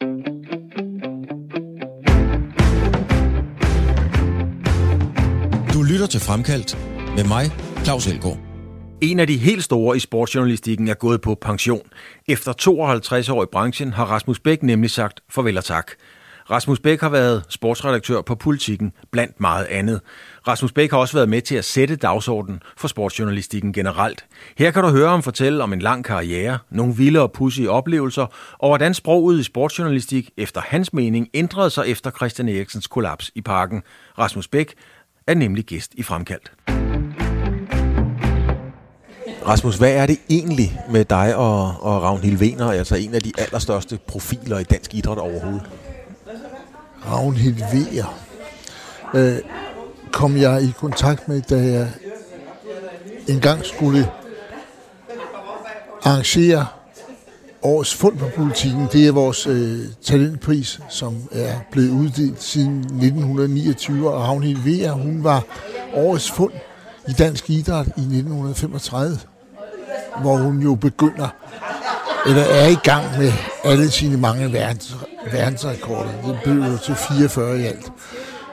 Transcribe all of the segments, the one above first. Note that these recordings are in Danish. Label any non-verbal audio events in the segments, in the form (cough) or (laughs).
Du lytter til Fremkaldt med mig, Claus Elgaard. En af de helt store i sportsjournalistikken er gået på pension. Efter 52 år i branchen har Rasmus Bæk nemlig sagt farvel og tak. Rasmus Bæk har været sportsredaktør på Politiken, blandt meget andet. Rasmus Bæk har også været med til at sætte dagsordenen for sportsjournalistikken generelt. Her kan du høre ham fortælle om en lang karriere, nogle vilde og pudsige oplevelser, og hvordan sproget i sportsjournalistik efter hans mening ændrede sig efter Christian Eriksens kollaps i parken. Rasmus Bæk er nemlig gæst i Fremkaldt. Rasmus, hvad er det egentlig med dig og, og Ravn Hilvener, altså en af de allerstørste profiler i dansk idræt overhovedet? Ragnhild Weger øh, kom jeg i kontakt med, da jeg engang skulle arrangere årets fund på politikken. Det er vores øh, talentpris, som er blevet uddelt siden 1929, og Ragnhild Weger, hun var årets fund i dansk idræt i 1935, hvor hun jo begynder, eller er i gang med alle sine mange verdens, verdensrekorder. Det blev jo til 44 i alt.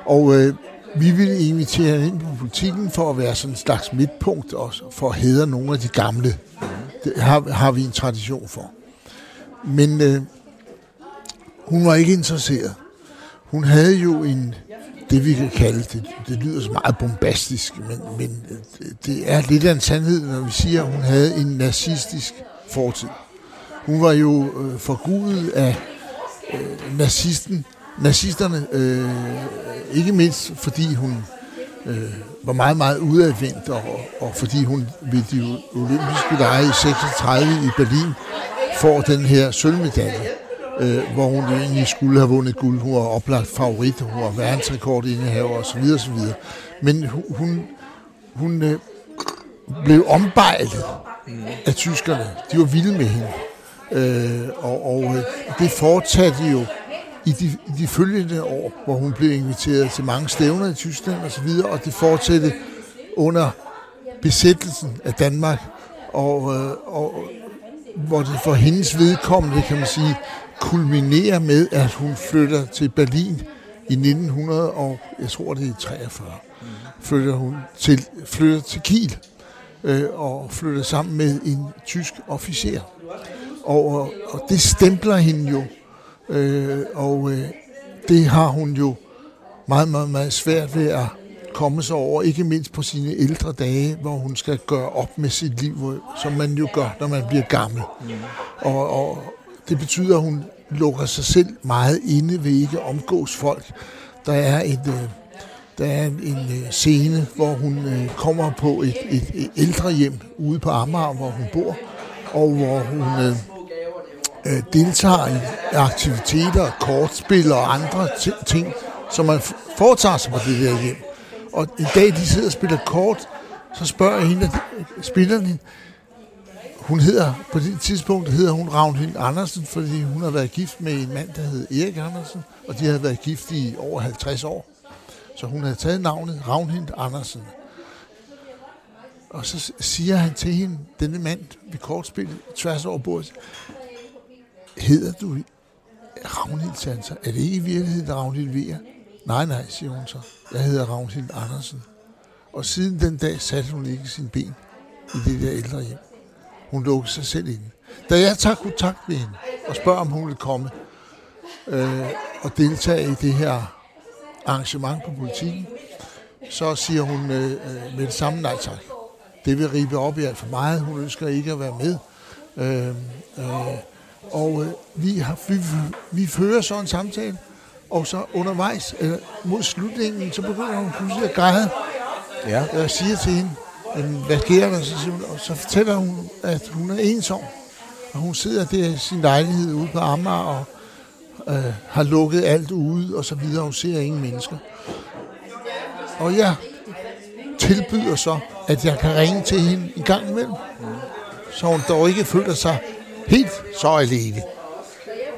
Og øh, vi ville invitere hende ind på politikken for at være sådan en slags midtpunkt også, for at hedre nogle af de gamle. Det har, har vi en tradition for. Men øh, hun var ikke interesseret. Hun havde jo en, det vi kan kalde det, det lyder så meget bombastisk, men, men det er lidt af en sandhed, når vi siger, at hun havde en nazistisk fortid. Hun var jo øh, forgudet af øh, nazisten, nazisterne, øh, ikke mindst fordi hun øh, var meget, meget udadvendt, og, og fordi hun ved de olympiske lege i 36 i Berlin får den her sølvmedalje, øh, hvor hun egentlig skulle have vundet guld. Hun var oplagt favorit, hun var verdensrekordindehaver osv. osv. Men hun, hun, øh, blev ombejlet af tyskerne. De var vilde med hende. Øh, og og øh, det fortsatte jo i de, i de følgende år, hvor hun blev inviteret til mange stævner i Tyskland og så videre, og det fortsatte under besættelsen af Danmark, og, øh, og hvor det for hendes vedkommende, kan man sige, kulminerer med, at hun flytter til Berlin i 1900, og jeg tror det er 43, flytter hun til, flytter til Kiel, øh, og flytter sammen med en tysk officer. Og, og, og det stempler hende jo, øh, og øh, det har hun jo meget, meget, meget svært ved at komme sig over, ikke mindst på sine ældre dage, hvor hun skal gøre op med sit liv, som man jo gør, når man bliver gammel. Mm. Og, og det betyder, at hun lukker sig selv meget inde ved ikke omgås folk. Der er et... Øh, der er en, en øh, scene, hvor hun øh, kommer på et, et, et ældre hjem ude på Amager, hvor hun bor, og hvor hun øh, øh, deltager i aktiviteter, kortspil og andre ting, som man foretager sig på det der hjem. Og en dag, de sidder og spiller kort, så spørger jeg hende, spilleren hende, hun hedder, på det tidspunkt hedder hun Ravnhild Andersen, fordi hun har været gift med en mand, der hed Erik Andersen, og de havde været gift i over 50 år. Så hun havde taget navnet Ravnhild Andersen. Og så siger han til hende, denne mand ved kortspillet, tværs over bordet, hedder du Ravnhild så. Er det ikke i virkeligheden Ravnhild Veer? Nej, nej, siger hun så. Jeg hedder Ravnhild Andersen. Og siden den dag satte hun ikke sin ben i det der ældre hjem. Hun lukkede sig selv ind. Da jeg tager kontakt med hende og spørger, om hun vil komme øh, og deltage i det her arrangement på politikken, så siger hun øh, øh, med det samme nej tak. Det vil ribe op i alt for meget. Hun ønsker ikke at være med. Øh, øh, og øh, vi, har, vi, vi fører så en samtale, og så undervejs, øh, mod slutningen, så begynder hun pludselig at græde. Ja. Jeg siger til hende, hvad sker der? Så, hun, og så fortæller hun, at hun er ensom. Og hun sidder der i sin lejlighed ude på Amager og øh, har lukket alt ude og så videre. Hun ser ingen mennesker. Og jeg tilbyder så, at jeg kan ringe til hende en gang imellem. Så hun dog ikke føler sig helt så alene.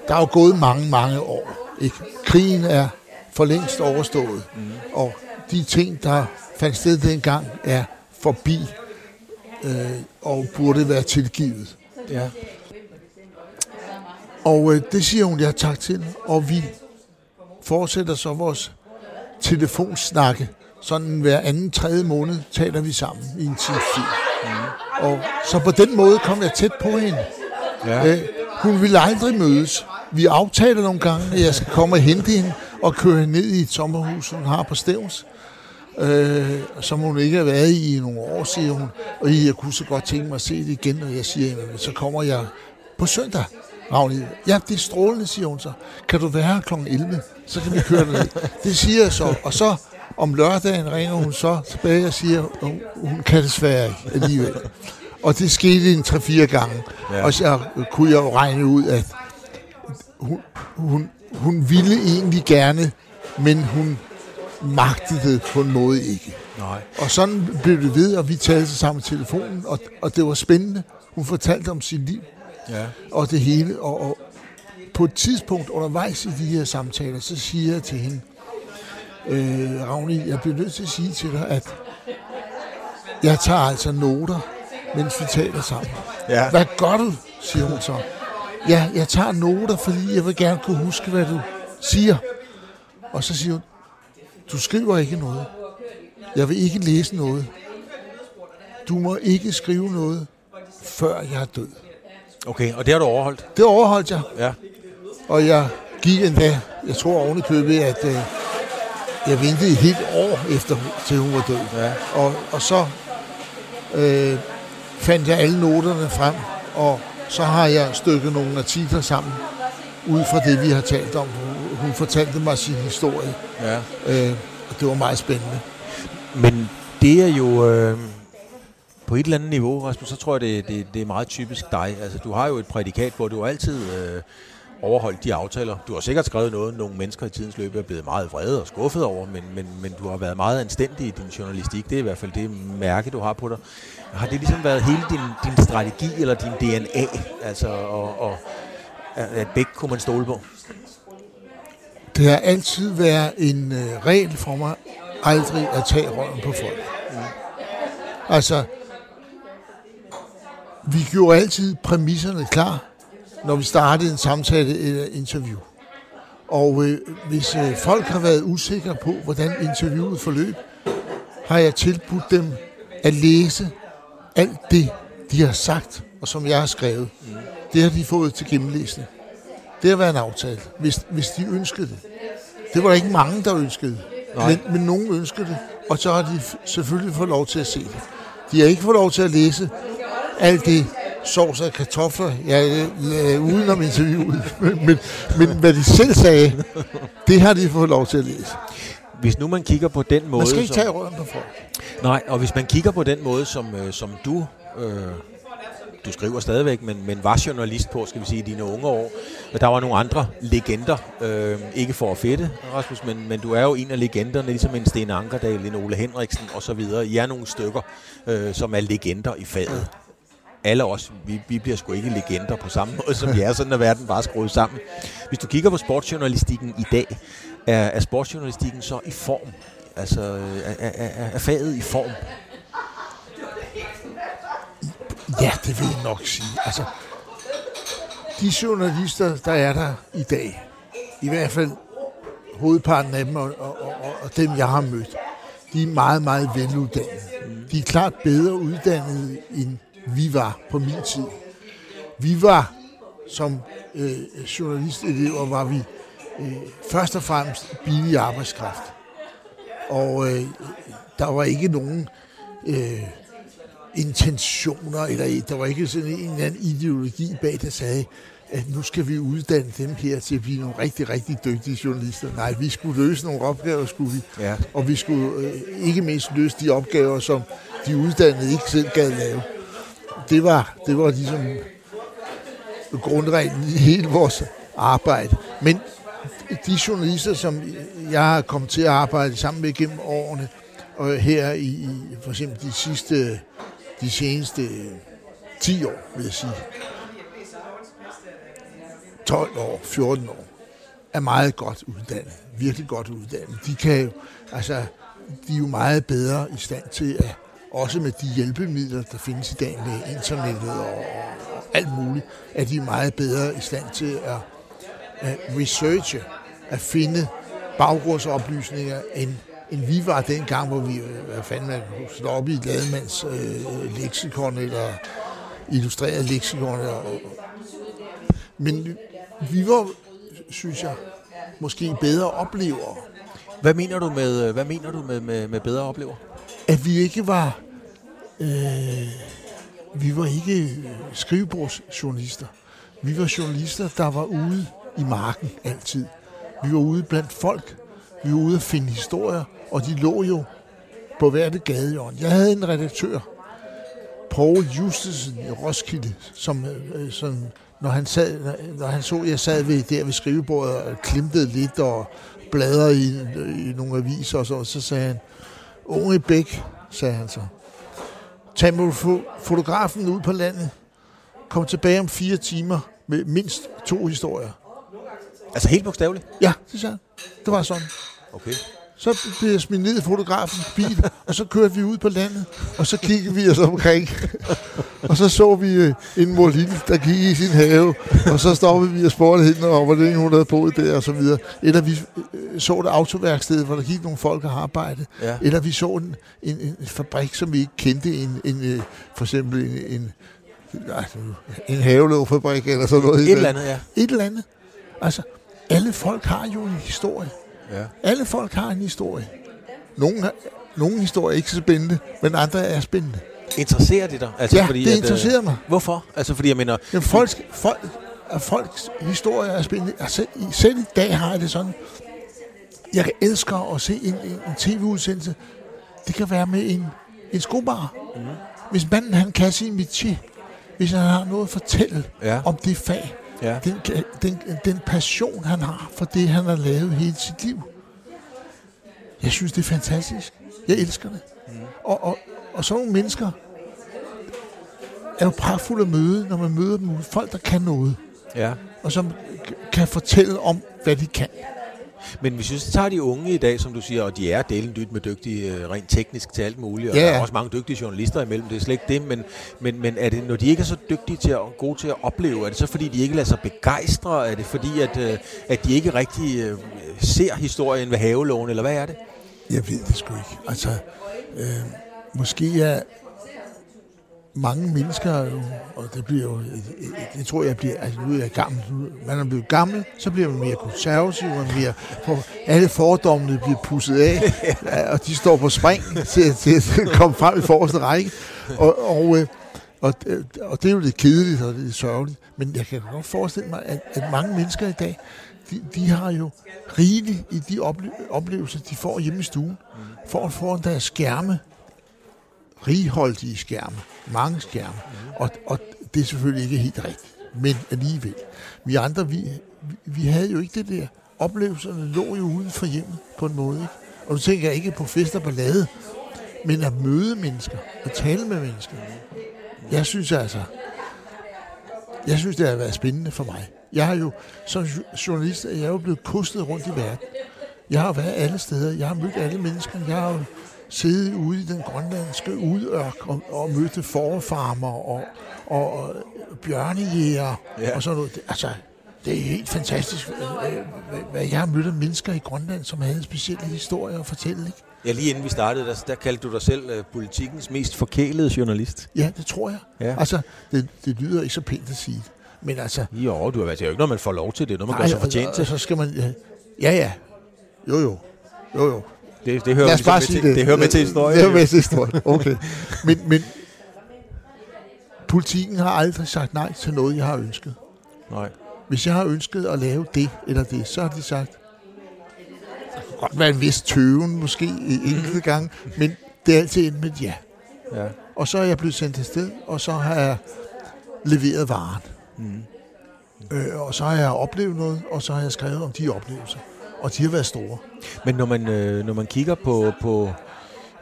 Der er jo gået mange, mange år. Ikke? Krigen er for længst overstået. Mm. Og de ting, der fandt sted dengang, er forbi øh, og burde være tilgivet. Ja. Og øh, det siger hun ja tak til, og vi fortsætter så vores telefonsnakke. Sådan hver anden, tredje måned taler vi sammen i en tid. Mm. Og så på den måde kom jeg tæt på hende. Ja. Øh, hun ville aldrig mødes. Vi aftaler nogle gange, at jeg skal komme og hente hende og køre hende ned i et sommerhus, hun har på Stævns. Øh, som hun ikke har været i i nogle år, siger hun. Og jeg kunne så godt tænke mig at se det igen, og jeg siger, jamen, så kommer jeg på søndag. Ravne, ja, det er strålende, siger hun så. Kan du være her kl. 11? Så kan vi køre ned. (laughs) Det siger jeg så. Og så om lørdagen ringer hun så tilbage og siger, at hun kan desværre ikke alligevel. Og det skete en 3-4 gange. Ja. Og så kunne jeg jo regne ud, at hun, hun, hun ville egentlig gerne, men hun magtede det på en måde ikke. Nej. Og sådan blev det ved, og vi talte sammen i telefonen, og, og det var spændende. Hun fortalte om sit liv ja. og det hele. Og, og på et tidspunkt undervejs i de her samtaler, så siger jeg til hende, øh, Ravni, jeg bliver nødt til at sige til dig, at jeg tager altså noter, mens vi taler sammen. Ja. Hvad gør du, siger hun så. Ja, jeg tager noter, fordi jeg vil gerne kunne huske, hvad du siger. Og så siger hun, du skriver ikke noget. Jeg vil ikke læse noget. Du må ikke skrive noget, før jeg er død. Okay, og det har du overholdt? Det overholdt jeg. Ja. Og jeg gik endda, jeg tror oven i købet, at øh, jeg ventede et helt år efter, til hun var død. Ja. Og, og så øh, fandt jeg alle noterne frem, og så har jeg stykket nogle artikler sammen, ud fra det, vi har talt om. Hun, hun fortalte mig sin historie, ja. øh, og det var meget spændende. Men det er jo... Øh på et eller andet niveau, Rasmus, så tror jeg, det, det, det er meget typisk dig. Altså, du har jo et prædikat, hvor du altid øh, overholdt de aftaler. Du har sikkert skrevet noget, nogle mennesker i tidens løb er blevet meget vrede og skuffet over, men, men, men du har været meget anstændig i din journalistik. Det er i hvert fald det mærke, du har på dig. Har det ligesom været hele din, din strategi eller din DNA? Altså, og, og, at begge kunne man stole på? Det har altid været en øh, regel for mig, aldrig at tage røven på folk. Mm. Altså, vi gjorde altid præmisserne klar, når vi startede en samtale eller interview. Og øh, hvis øh, folk har været usikre på, hvordan interviewet forløb, har jeg tilbudt dem at læse alt det, de har sagt, og som jeg har skrevet. Mm. Det har de fået til gennemlæsning. Det har været en aftale, hvis, hvis de ønskede det. Det var der ikke mange, der ønskede men, men nogen ønskede det, og så har de selvfølgelig fået lov til at se det. De har ikke fået lov til at læse alt det sovs og kartofler, ja, øh, udenom interviewet. (laughs) Men, men, men hvad de selv sagde, det har de fået lov til at læse. Hvis nu man kigger på den måde... Man skal ikke tage røven på folk. Nej, og hvis man kigger på den måde, som, øh, som du... Øh, du skriver stadigvæk, men, men var journalist på, skal vi sige, i dine unge år. Og der var nogle andre legender, øh, ikke for at fedte, Rasmus, men, men du er jo en af legenderne, ligesom en Sten Ankerdal, en Ole Henriksen og så videre. I er nogle stykker, øh, som er legender i faget alle os, vi, vi bliver sgu ikke legender på samme måde, som jer, er, sådan at verden bare skruet sammen. Hvis du kigger på sportsjournalistikken i dag, er, er sportsjournalistikken så i form? Altså, er, er, er faget i form? Ja, det vil jeg nok sige. Altså, de journalister, der er der i dag, i hvert fald hovedparten af dem, og, og, og, og dem, jeg har mødt, de er meget, meget veluddannede. De er klart bedre uddannede end vi var på min tid. Vi var som øh, journalistelever, var vi øh, først og fremmest billig arbejdskraft. Og øh, der var ikke nogen øh, intentioner, eller der var ikke sådan en eller anden ideologi bag, der sagde, at nu skal vi uddanne dem her til at blive nogle rigtig, rigtig dygtige journalister. Nej, vi skulle løse nogle opgaver, skulle vi. Ja. Og vi skulle øh, ikke mindst løse de opgaver, som de uddannede ikke selv gad lave det var, det var ligesom grundreglen i hele vores arbejde. Men de journalister, som jeg har kommet til at arbejde sammen med gennem årene, og her i, i for eksempel de sidste, de seneste øh, 10 år, vil jeg sige, 12 år, 14 år, er meget godt uddannet. Virkelig godt uddannet. De kan jo, altså, de er jo meget bedre i stand til at også med de hjælpemidler, der findes i dag med internettet og, alt muligt, at de er meget bedre i stand til at, at researche, at finde baggrundsoplysninger, end, end vi var dengang, hvor vi, øh, hvad fanden man slå op i et lademands øh, leksikon, eller illustreret leksikon. Eller, men vi var, synes jeg, måske bedre oplevere. Hvad mener du med, hvad mener du med, med, med bedre oplever? At vi ikke var øh, vi var ikke skrivebordsjournalister. Vi var journalister, der var ude i marken altid. Vi var ude blandt folk. Vi var ude at finde historier, og de lå jo på hvert gadehjørne. Jeg havde en redaktør, Paul Justesen i Roskilde, som, øh, som når han, sad, når han så, at jeg sad ved, der ved skrivebordet og klimtede lidt og bladrede i, i nogle aviser og så, så sagde han, unge Bæk, sagde han så, tag fotografen ud på landet, kom tilbage om fire timer med mindst to historier. Altså helt bogstaveligt? Ja, det sagde han. Det var sådan. Okay. Så blev jeg smidt ned i fotografens bil, og så kørte vi ud på landet, og så kiggede vi os omkring. og så så vi øh, en mor lille, der gik i sin have, og så stoppede vi og spurgte hende om, hvordan hun havde boet der, og så videre. Eller vi øh, så et autoværksted, hvor der gik nogle folk og arbejdede. Ja. Eller vi så en, en, en fabrik, som vi ikke kendte, en, en, øh, for eksempel en, en, en havelågfabrik eller sådan noget. Et eller andet, ja. Et eller andet. Altså, alle folk har jo en historie. Ja. Alle folk har en historie. Nogle, har, nogle historier er ikke så spændende, men andre er spændende. Interesserer det dig? Altså, ja, fordi, det at, interesserer mig. Hvorfor? Altså, fordi jeg mener... Jamen, folks, folk, at folks historie er spændende. Altså, selv i dag har jeg det sådan. Jeg elsker at se en, en, en tv-udsendelse. Det kan være med en, en skobar. Mm. Hvis manden han kan sin métier, hvis han har noget at fortælle ja. om det fag, Ja. Den, den, den passion, han har for det, han har lavet hele sit liv. Jeg synes, det er fantastisk. Jeg elsker det. Mm. Og, og, og sådan nogle mennesker er jo pragtfulde at møde, når man møder dem. Folk, der kan noget. Ja. Og som kan fortælle om, hvad de kan. Men hvis vi tager de unge i dag, som du siger, og de er delen dyt med dygtige, øh, rent teknisk til alt muligt, og ja. der er også mange dygtige journalister imellem, det er slet ikke det, men, men, men er det, når de ikke er så dygtige til at, gode til at opleve, er det så fordi, de ikke lader sig begejstre? Er det fordi, at, øh, at de ikke rigtig øh, ser historien ved havelån, eller hvad er det? Jeg ved det sgu ikke. Altså, øh, måske er mange mennesker, jo, og det bliver jo, det tror jeg bliver, altså nu er jeg gammel, man er blevet gammel, så bliver man mere konservativ, man bliver, på, alle fordommene bliver pusset af, (laughs) og de står på spring til, til at komme frem i forreste række, og, og, øh, og, og det er jo lidt kedeligt, og er sørgeligt, men jeg kan godt forestille mig, at, at mange mennesker i dag, de, de har jo rigeligt i de oplevelser, de får hjemme i stuen, for at få deres skærme, righoldige skærme, mange skærme, og, og det er selvfølgelig ikke helt rigtigt, men alligevel. Vi andre, vi, vi havde jo ikke det der. Oplevelserne lå jo uden for hjemmet på en måde. Ikke? Og nu tænker jeg ikke på fester på lade, men at møde mennesker, at tale med mennesker. Jeg synes altså, jeg synes, det har været spændende for mig. Jeg har jo, som journalist, jeg er jo blevet kustet rundt i verden. Jeg har været alle steder. Jeg har mødt alle mennesker. Jeg har jo sidde ude i den grønlandske udørk og, og mødte forfarmer og, og, og bjørnejæger ja. og sådan noget. Altså, det er helt fantastisk, hvad jeg har mødt af mennesker i Grønland, som havde specielle historier at fortælle. Ikke? Ja, lige inden vi startede, der, der kaldte du dig selv uh, politikens mest forkælede journalist. Ja, det tror jeg. Ja. Altså, det, det lyder ikke så pænt at sige Men altså... Jo, du har været jo ikke, når man får lov til det, når man nej, gør sig fortjent til. så skal man... Ja, ja. Jo, jo. Jo, jo. Det, det hører, Lad os bare sige til, det. det hører med til historien. Det hører med til historien, okay. Men, men politikken har aldrig sagt nej til noget, jeg har ønsket. Nej. Hvis jeg har ønsket at lave det eller det, så har de sagt, der kan godt være en vis tøven måske enkelte gang, men det er altid endt med et ja. ja. Og så er jeg blevet sendt til sted, og så har jeg leveret varen. Mm. Øh, og så har jeg oplevet noget, og så har jeg skrevet om de oplevelser og de har været store. Men når man, øh, når man kigger på, på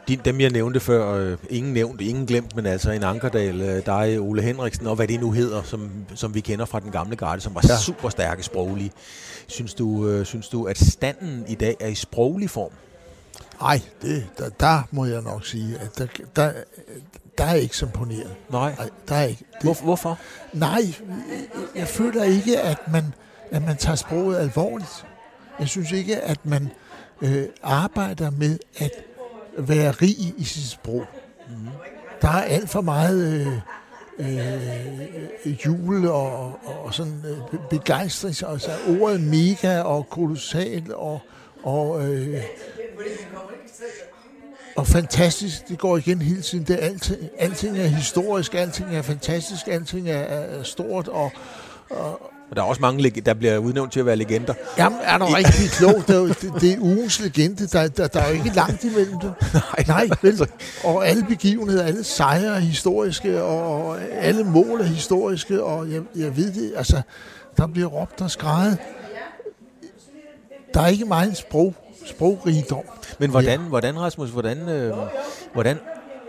din, dem, jeg nævnte før, øh, ingen nævnt, ingen glemt, men altså en Ankerdal, øh, dig, Ole Henriksen, og hvad det nu hedder, som, som vi kender fra den gamle garde, som var ja. super stærke sproglige. Synes du, øh, synes du, at standen i dag er i sproglig form? Nej, det, der, der må jeg nok sige, at der, der, der er ikke så imponeret. Nej. Nej, der er ikke. Det, Hvor, hvorfor? nej, jeg føler ikke, at man, at man tager sproget alvorligt. Jeg synes ikke, at man øh, arbejder med at være rig i sit sprog. Mm. Der er alt for meget øh, øh, jul og, og, sådan øh, begejstring. Altså ordet mega og kolossal og, og, øh, og fantastisk. Det går igen hele tiden. Det er alting, alting er historisk, alting er fantastisk, alting er, er stort og, Og der er også mange, der bliver udnævnt til at være legender. Jamen, er du rigtig (laughs) klog? Det er, jo- det, det er ugens legende. Der, der, der er jo ikke langt imellem det. (laughs) Nej, Nej, vel? Og alle begivenheder, alle sejre er historiske, og alle mål er historiske, og jeg, jeg ved det, altså, der bliver råbt og skrejet. Der er ikke meget sprog, sprogrigdom. Men hvordan, hvordan Rasmus, hvordan, øh, hvordan,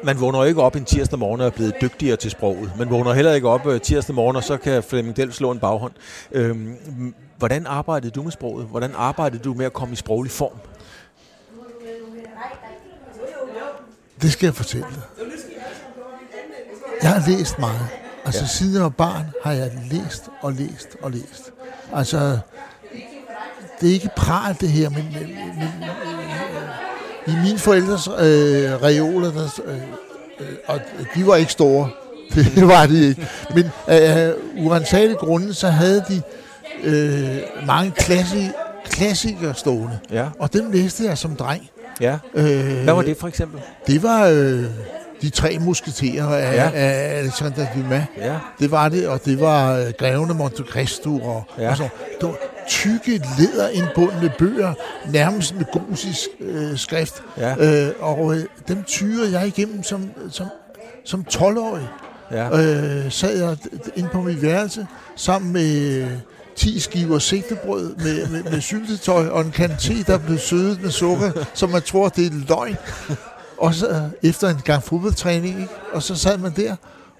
man vågner ikke op en tirsdag morgen og er blevet dygtigere til sproget. Man vågner heller ikke op øh, tirsdag morgen, og så kan Flemming Del slå en baghånd. Øhm, hvordan arbejdede du med sproget? Hvordan arbejdede du med at komme i sproglig form? Det skal jeg fortælle dig. Jeg har læst meget. Altså ja. siden jeg var barn har jeg læst og læst og læst. Altså, det er ikke pral det her, men, men, men i mine forældres øh, reoler, der, øh, øh, og de var ikke store, (laughs) det var de ikke, men af øh, urensagelige grunde, så havde de øh, mange klassi, klassikere stående, Ja. og dem læste jeg som dreng. ja. Øh, Hvad var det for eksempel? det var øh, de tre musketerer af, Ja. af Alexander Dumas. Ja. Det var det, og det var øh, Grevene Monte Cristo og, ja. og så. Det var tykke, læderindbundne bøger, nærmest med gosisk øh, skrift. Ja. Øh, og øh, dem tyrer jeg igennem som, som, som 12-årig. Ja. Øh, sad jeg inde på mit værelse sammen med øh, 10 skiver sigtebrød med, med, med syltetøj og en kanté, der blev sødet med sukker, så man tror, det er løgn. Og så øh, efter en gang fodboldtræning, ikke? og så sad man der,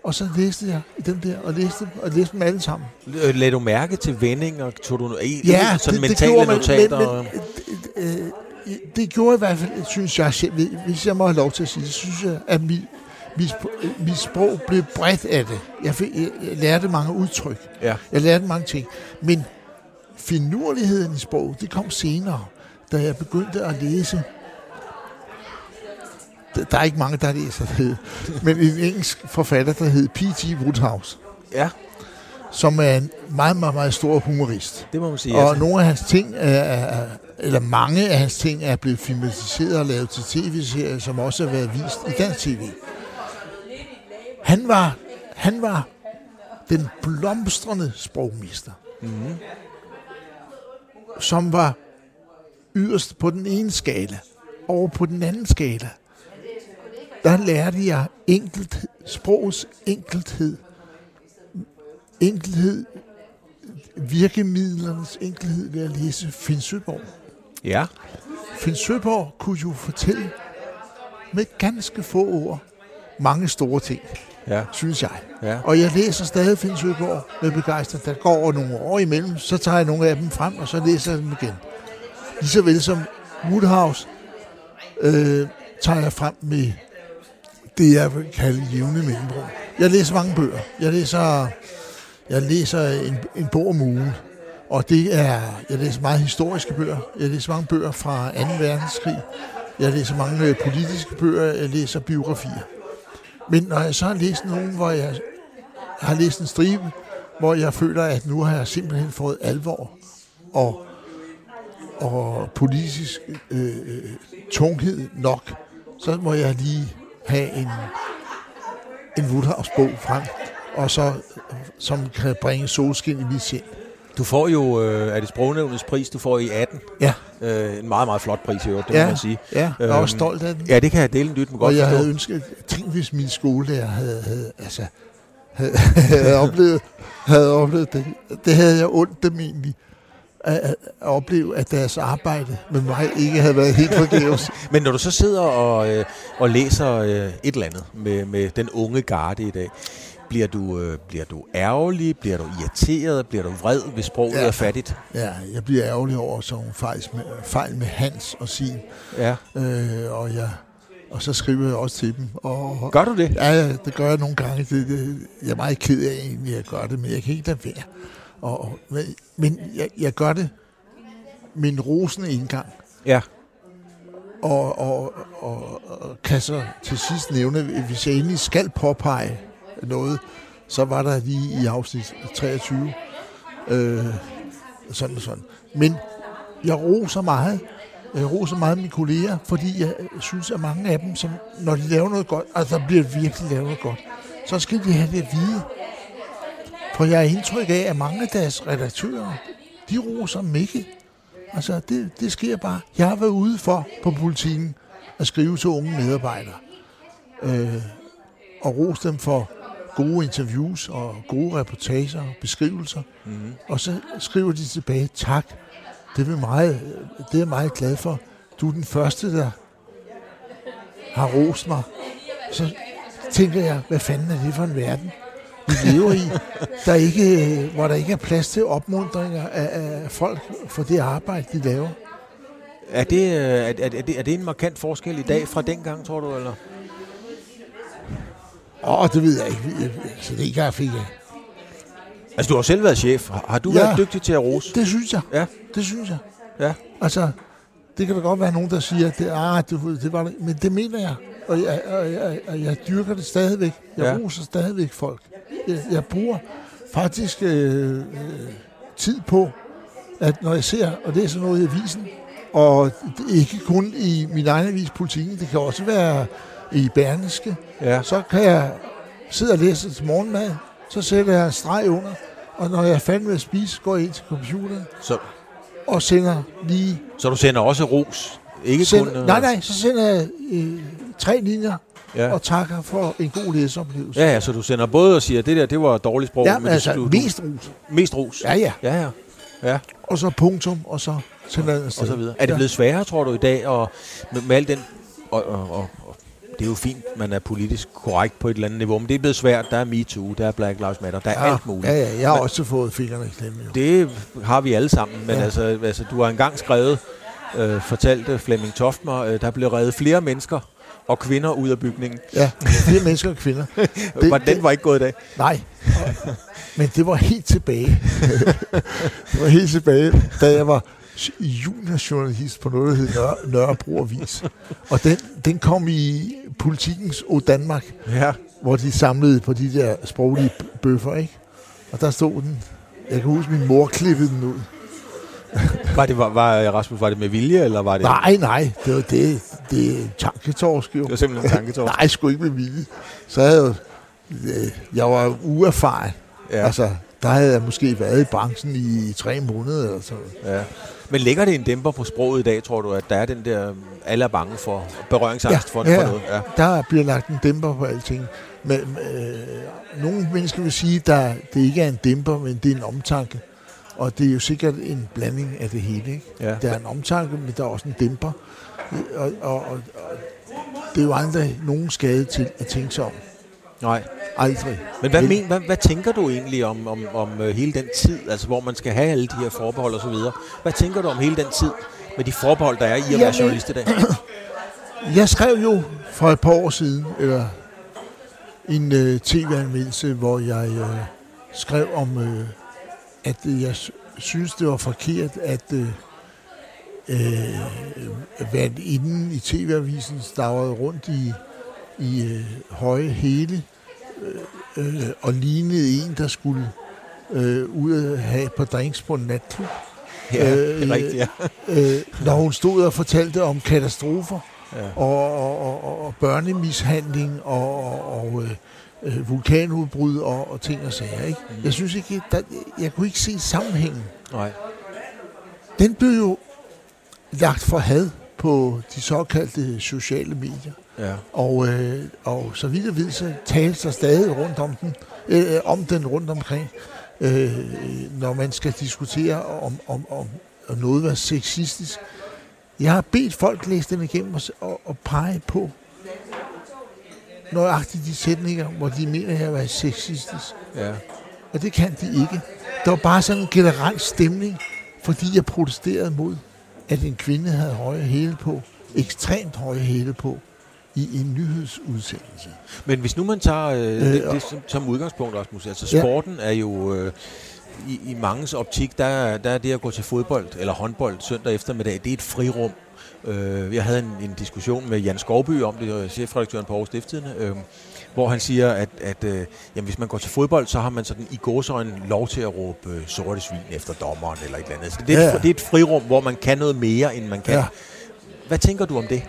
og så læste jeg i dem der, og læste, og læste dem alle sammen. Øh, Lagde du mærke til vendinger? Tog du i, Ja, sådan det, det mentale gjorde man, notater? men, men øh, øh, det gjorde i hvert fald, synes jeg hvis jeg må have lov til at sige det, synes jeg, at mit, mit, sp- mit sprog blev bredt af det. Jeg, fik, jeg, jeg lærte mange udtryk. ja. Jeg lærte mange ting. Men finurligheden i sproget, det kom senere, da jeg begyndte at læse. Der- er ikke mange, der læser det. Men en engelsk forfatter, der hed P.G. Woodhouse, ja, som er en meget, meget, meget stor humorist. det må man sige. Og altså. nogle af hans ting, er, er, eller mange af hans ting, er blevet filmatiseret og lavet til tv-serier, som også har været vist i dansk tv. Han var, han var den blomstrende sprogmester, mm-hmm. som var yderst på den ene skala, over på den anden skala. Der lærte jeg enkelt, sprogets enkelthed. Enkelhed virkemidlernes enkelhed ved at læse Finn Søborg. Ja. Finn Søborg kunne jo fortælle med ganske få ord mange store ting, Ja. synes jeg. Ja. Og jeg læser stadig Finn Søborg med begejstring. Der går over nogle år imellem, så tager jeg nogle af dem frem, og så læser jeg dem igen. Ligeså vel som Woodhouse øh, tager jeg frem med det, jeg vil kalde jævne mellemrum. Jeg læser mange bøger. Jeg læser, jeg læser en, en bog om ugen. Og det er, jeg læser meget historiske bøger. Jeg læser mange bøger fra 2. verdenskrig. Jeg læser mange øh, politiske bøger. Jeg læser biografier. Men når jeg så har læst nogen, hvor jeg har læst en stribe, hvor jeg føler, at nu har jeg simpelthen fået alvor og, og politisk øh, øh tunghed nok, så må jeg lige have en, en Woodhouse-bog frem, og så, som kan bringe solskin i mit sind. Du får jo, øh, er det sprognævnets pris, du får i 18. Ja, Øh, en meget, meget flot pris i øvrigt, det må ja, man sige. ja jeg er Øhm, også stolt af den. Ja, det kan jeg dele en dyt med godt og jeg forstå. havde ønsket, tænk hvis min skolelærer havde, havde, altså, havde, (laughs) havde, oplevet, havde oplevet det. Det havde jeg ondt dem egentlig. At, at opleve, at deres arbejde med mig ikke havde været helt forgæves. (laughs) Men når du så sidder og, øh, og læser øh, et eller andet med, med den unge garde i dag, Bliver du, øh, bliver du ærgerlig? Bliver du irriteret? Bliver du vred, hvis sproget ja. er fattigt? Ja, jeg bliver ærgerlig over sådan nogle fejl med, fejl med Hans og sin. Ja. Øh, og, jeg, og så skriver jeg også til dem. Og, gør du det? Ja, det gør jeg nogle gange. Det, det, jeg er meget ked af egentlig, at jeg gør det, men jeg kan ikke lade være. Og, men jeg, jeg gør det med en rosende indgang. Ja. Og, og, og, og kan så til sidst nævne, hvis jeg egentlig skal påpege noget, så var der lige i afsnit 23. Øh, sådan og sådan. Men jeg roser meget. Jeg roser meget mine kolleger, fordi jeg synes, at mange af dem, som, når de laver noget godt, altså der bliver virkelig lavet noget godt, så skal de have det at vide. For jeg har indtryk af, at mange af deres redaktører, de roser dem ikke. Altså, det, det sker bare. Jeg har været ude for på politikken at skrive til unge medarbejdere. Øh, og rose dem for gode interviews og gode reportager og beskrivelser. Mm-hmm. Og så skriver de tilbage, tak, det er, meget, det er jeg meget glad for. Du er den første, der har rost mig. Så tænker jeg, hvad fanden er det for en verden, vi lever i, der ikke, hvor der ikke er plads til opmundringer af, af folk for det arbejde, de laver. Er det, er, er, det, er det en markant forskel i dag fra dengang, tror du? Eller? Åh, oh, det ved jeg ikke. Så det ikke fik jeg. Altså, du har selv været chef. Har du ja, været dygtig til at rose? det synes jeg. Ja. Det synes jeg. Ja. Altså, det kan da godt være nogen, der siger, at det, ah, det, det var det. Men det mener jeg. Og jeg, og jeg, og jeg dyrker det stadigvæk. Jeg ja. roser stadigvæk folk. Jeg, jeg bruger faktisk øh, øh, tid på, at når jeg ser og læser noget i avisen, og ikke kun i min egen avis politikken, det kan også være i Berneske, ja. så kan jeg sidde og læse til morgenmad, så sætter jeg en streg under, og når jeg er færdig med at spise, går jeg ind til computeren så. og sender lige... Så du sender også ros? Ikke sender, kun, øh... Nej, nej, så sender jeg øh, tre linjer ja. og takker for en god læseoplevelse. Ja, ja, så du sender både og siger, at det der, det var dårligt sprog. Ja, men altså du, mest ros. Mest ros? Ja, ja. Ja, ja. ja. Og så punktum, og så jeg Og så videre. Er det blevet sværere, tror du, i dag, og med, med al den og, og, og, det er jo fint, man er politisk korrekt på et eller andet niveau, men det er blevet svært. Der er MeToo, der er Black Lives Matter, der er ja, alt muligt. Ja, ja, jeg har men, også fået fingrene i klemme. Det har vi alle sammen, men ja. altså, altså, du har engang skrevet, øh, fortalte Flemming Toftmer, øh, der blev reddet flere mennesker og kvinder ud af bygningen. Ja, flere mennesker og kvinder. (laughs) Det, var, den var ikke gået i dag. Nej, men det var helt tilbage. (laughs) det var helt tilbage, da jeg var juniorjournalist på noget, der hed Nør- Nørrebro Avis. Og den, den kom i politikens O Danmark, ja. hvor de samlede på de der sproglige bøffer, ikke? Og der stod den. Jeg kan huske, min mor klippede den ud. (laughs) var det, var, var, Rasmus, var det med vilje, eller var det... Nej, nej, det var det. Det er tanketorsk, jo. Det var simpelthen tanketorsk. nej, sgu ikke med vilje. Så havde jeg øh, jeg var uerfaren. Ja. Altså, der havde jeg måske været i branchen i tre måneder eller sådan Ja. Men lægger det en dæmper på sproget i dag, tror du, at der er den der, alle er bange for, berøringsangst ja, for, ja, for noget? Ja, der bliver lagt en dæmper på alting. Men øh, nogle mennesker vil sige, at det ikke er en dæmper, men det er en omtanke. Og det er jo sikkert en blanding af det hele. Ikke? Ja. Der er en omtanke, men der er også en dæmper. Og, og, og, og det er jo aldrig nogen skade til at tænke sig om. Nej. Aldrig. Men hvad, men, hvad, hvad tænker du egentlig om, om, om uh, hele den tid, altså hvor man skal have alle de her forbehold og så videre? Hvad tænker du om hele den tid med de forbehold, der er i at være journalist i dag? (clears throat) Jeg skrev jo for et par år siden, eller en uh, tv-anmeldelse, hvor jeg uh, skrev om, uh, at uh, jeg synes, det var forkert, at uh, uh, være inden i tv-avisen stavrede rundt i, i uh, høje hele øh, øh, og lignede en, der skulle øh, ud og have på drinks på en natklub. Ja, øh, det er rigtigt, ja. øh, når hun stod og fortalte om katastrofer ja. og, og, og, og børnemishandling og, og, og øh, vulkanudbrud og, og ting og sager. Ikke? Mm. Jeg synes ikke, der, jeg kunne ikke se sammenhængen. Nej. Den blev jo lagt for had på de såkaldte sociale medier. Ja. Og, øh, og så vidt jeg ved, så tales der stadig rundt om den, øh, om den rundt omkring, øh, når man skal diskutere om, om, om, om noget var sexistisk. Jeg har bedt folk læse den igennem og, og, og pege på, nøjagtigt de sætninger, hvor de mener, at jeg var sexistisk. Ja. Og det kan de ikke. Der var bare sådan en generel stemning, fordi jeg protesterede mod, at en kvinde havde høje hæle på, ekstremt høje hæle på, i en nyhedsudsendelse. Men hvis nu man tager øh, øh, det, det som, som udgangspunkt, Rasmus, altså sporten ja. er jo... Øh, i, i mangens optik, der, der er det at gå til fodbold eller håndbold søndag eftermiddag, det er et frirum. Øh, jeg havde en, en diskussion med Jan Skovby om det, chefredaktøren på Aarhus Stiftstidende, øh, hvor han siger, at, at øh, jamen, hvis man går til fodbold, så har man sådan i gåsøjne lov til at råbe øh, sorte svin efter dommeren eller et eller andet. Så det, er ja. et, det er et frirum, hvor man kan noget mere, end man kan. Ja. Hvad tænker du om det?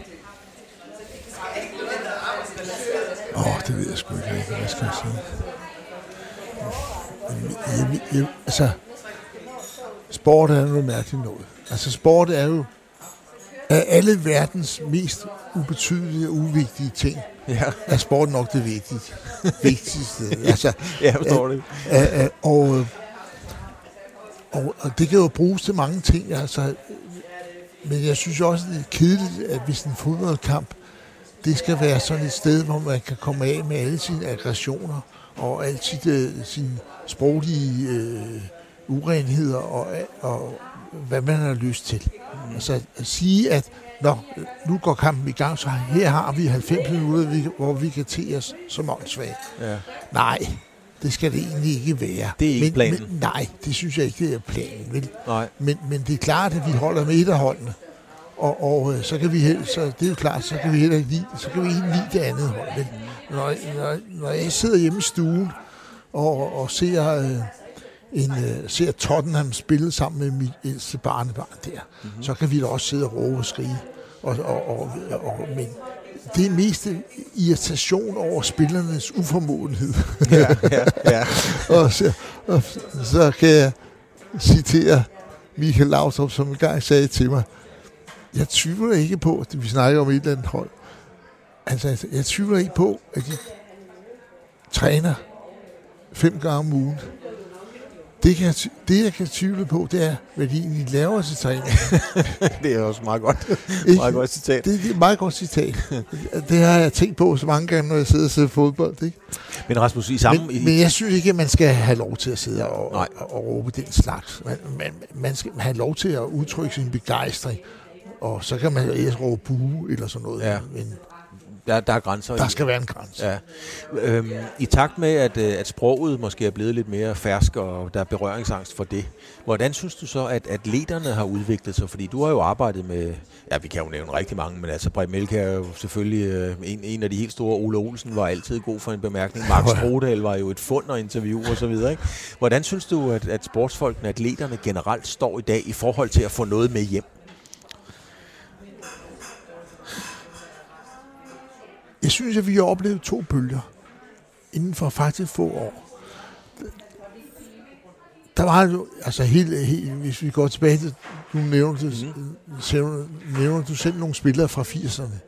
Åh, oh, det ved jeg sgu ikke. Hvad skal jeg sige? Jeg, jeg, jeg, altså, sport er noget mærkeligt noget. Altså, sport er jo af alle verdens mest ubetydelige og uvigtige ting, ja. er sport nok det vigtige. vigtigste. (laughs) Altså, ja, jeg forstår det. Øh, øh, og, og, og det kan jo bruges til mange ting. Altså, men jeg synes også, det er kedeligt, at hvis en fodboldkamp, det skal være sådan et sted, hvor man kan komme af med alle sine aggressioner og alle sine, sine sproglige øh, urenheder og, og hvad man har lyst til. Altså at sige, at Nå, nu går kampen i gang, så her har vi 90 minutter, hvor vi kan te os som åndssvagt. Ja. Nej, det skal det egentlig ikke være. Det er ikke men, planen? Men, nej, det synes jeg ikke, det er planen. Vel? Nej. Men, men det er klart, at vi holder med et af holdene. Og, og øh, så kan vi så det er jo klart, så kan vi heller ikke lide, så kan vi ikke lide det andet hold. Men når, når, når jeg sidder hjemme i stuen og, og ser, øh, en, øh, ser Tottenham spille sammen med mit ældste barnebarn der, mm-hmm. så kan vi da også sidde og råbe og skrige. Og, og, og, og, men det er mest irritation over spillernes uformåenhed. Ja, ja, ja. (laughs) og, så, og så kan jeg citere Michael Laudrup, som engang sagde til mig, jeg tvivler ikke på, at vi snakker om et eller andet hold. Altså, jeg tvivler ikke på, at de træner fem gange om ugen. Det, kan jeg, det, jeg kan tvivle på, det er, hvad de egentlig laver til træning. (laughs) det er også meget godt. (laughs) meget godt citat. Det, det er et meget godt citat. (laughs) det har jeg tænkt på så mange gange, når jeg sidder og ser fodbold. Ikke? Men Rasmus, i sammen... Men, men jeg synes ikke, at man skal have lov til at sidde og, og, og råbe den slags. Man, man, man skal have lov til at udtrykke sin begejstring og så kan man ikke råbe buge eller sådan noget. Ja. Men der, der er grænser. Der skal være en grænse. Ja. Øhm, I takt med, at, øh, at sproget måske er blevet lidt mere fersk, og der er berøringsangst for det, hvordan synes du så, at atleterne har udviklet sig? Fordi du har jo arbejdet med, ja, vi kan jo nævne rigtig mange, men altså Brej Melke er jo selvfølgelig øh, en, en af de helt store. Ole Olsen var altid god for en bemærkning. Max (laughs) Rodal var jo et fund og interview og så videre. Ikke? Hvordan synes du, at, at sportsfolkene, atleterne generelt står i dag i forhold til at få noget med hjem? Jeg synes, at vi har oplevet to bølger inden for faktisk få år. Der var jo, altså helt, helt hvis vi går tilbage til, du nævnte, mm. nævner du selv nogle spillere fra 80'erne,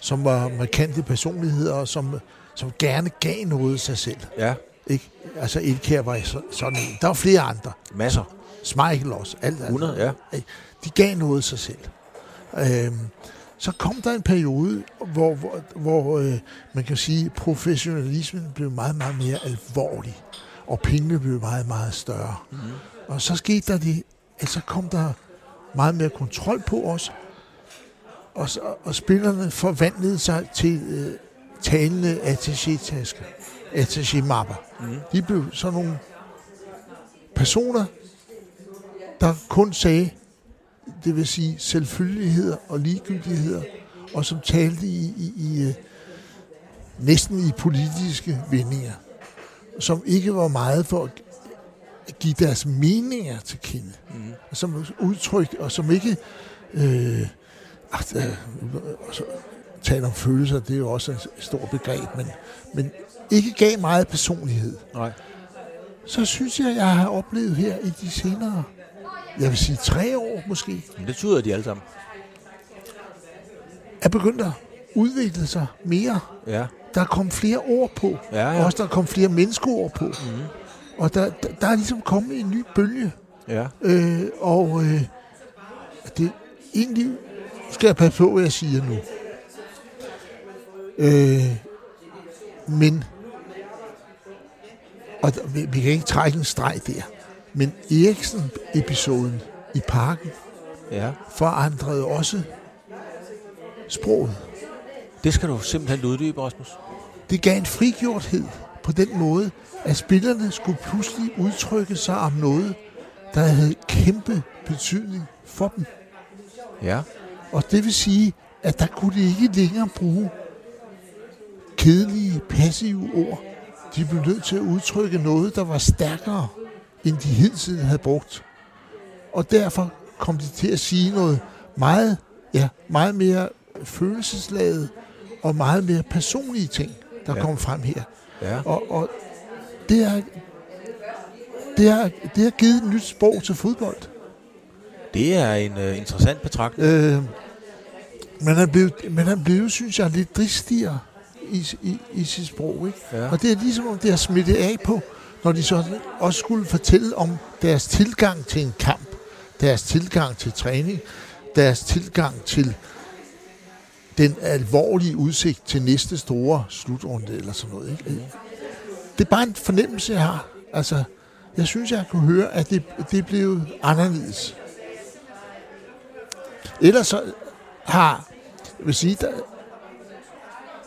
som var markante personligheder, og som, som gerne gav noget af sig selv. Ja. Ikke? Altså Elkær var sådan en. Der var flere andre. Masser. Smeichel også. Alt, 100, altså. ja. De gav noget af sig selv. Øhm, så kom der en periode, hvor, hvor, hvor øh, man kan sige, professionalismen blev meget, meget mere alvorlig, og pengene blev meget, meget større. Mm. Og så skete der det, at så kom der meget mere kontrol på os, og, og spillerne forvandlede sig til øh, talende attaché-tasker, attaché-mapper. Mm. De blev sådan nogle personer, der kun sagde, det vil sige selvfølgeligheder og ligegyldigheder, og som talte i, i, i uh, næsten i politiske vendinger, som ikke var meget for at give deres meninger til kende, mm. som udtryk, og som ikke øh, ach, øh, tale om følelser, det er jo også et stort begreb, men, men ikke gav meget personlighed. Nej. Så synes jeg, jeg har oplevet her i de senere jeg vil sige tre år måske. Men det tyder de alle sammen. Er begyndt at udvikle sig mere. Ja. Der er kommet flere ord på. Ja, ja. Også der er kommet flere menneskeord på. Mm. Og der, der, der er ligesom kommet en ny bølge. Ja. Øh, og øh, det egentlig skal jeg passe på, hvad jeg siger nu. Øh, Men, og der- vi, vi kan ikke trække en streg der, men Eriksen-episoden i parken Ja. forandrede også sproget. Det skal du simpelthen uddybe, Rasmus. Det gav en frigjorthed på den måde, at spillerne skulle pludselig udtrykke sig om noget, der havde kæmpe betydning for dem. Ja. Og det vil sige, at der kunne de ikke længere bruge kedelige, passive ord. De blev nødt til at udtrykke noget, der var stærkere, end de hidtil havde brugt. Og derfor kom de til at sige noget meget, ja, meget mere følelsesladet og meget mere personlige ting, der Ja. kom frem her. Ja. Og, og det, har, det, har, det har givet et nyt sprog til fodbold. Det er en uh, interessant betragtning. Øh, man, er blevet, man er blevet, synes jeg, lidt dristigere i, i, i sit sprog. Ikke? Ja. Og det er ligesom, om det har smittet af på, når de så også skulle fortælle om deres tilgang til en kamp, deres tilgang til træning, deres tilgang til den alvorlige udsigt til næste store slutrunde eller sådan noget. Ikke? Det er bare en fornemmelse, jeg har. Altså, jeg synes, jeg kunne høre, at det, det blev anderledes. Ellers så har, jeg vil sige, der,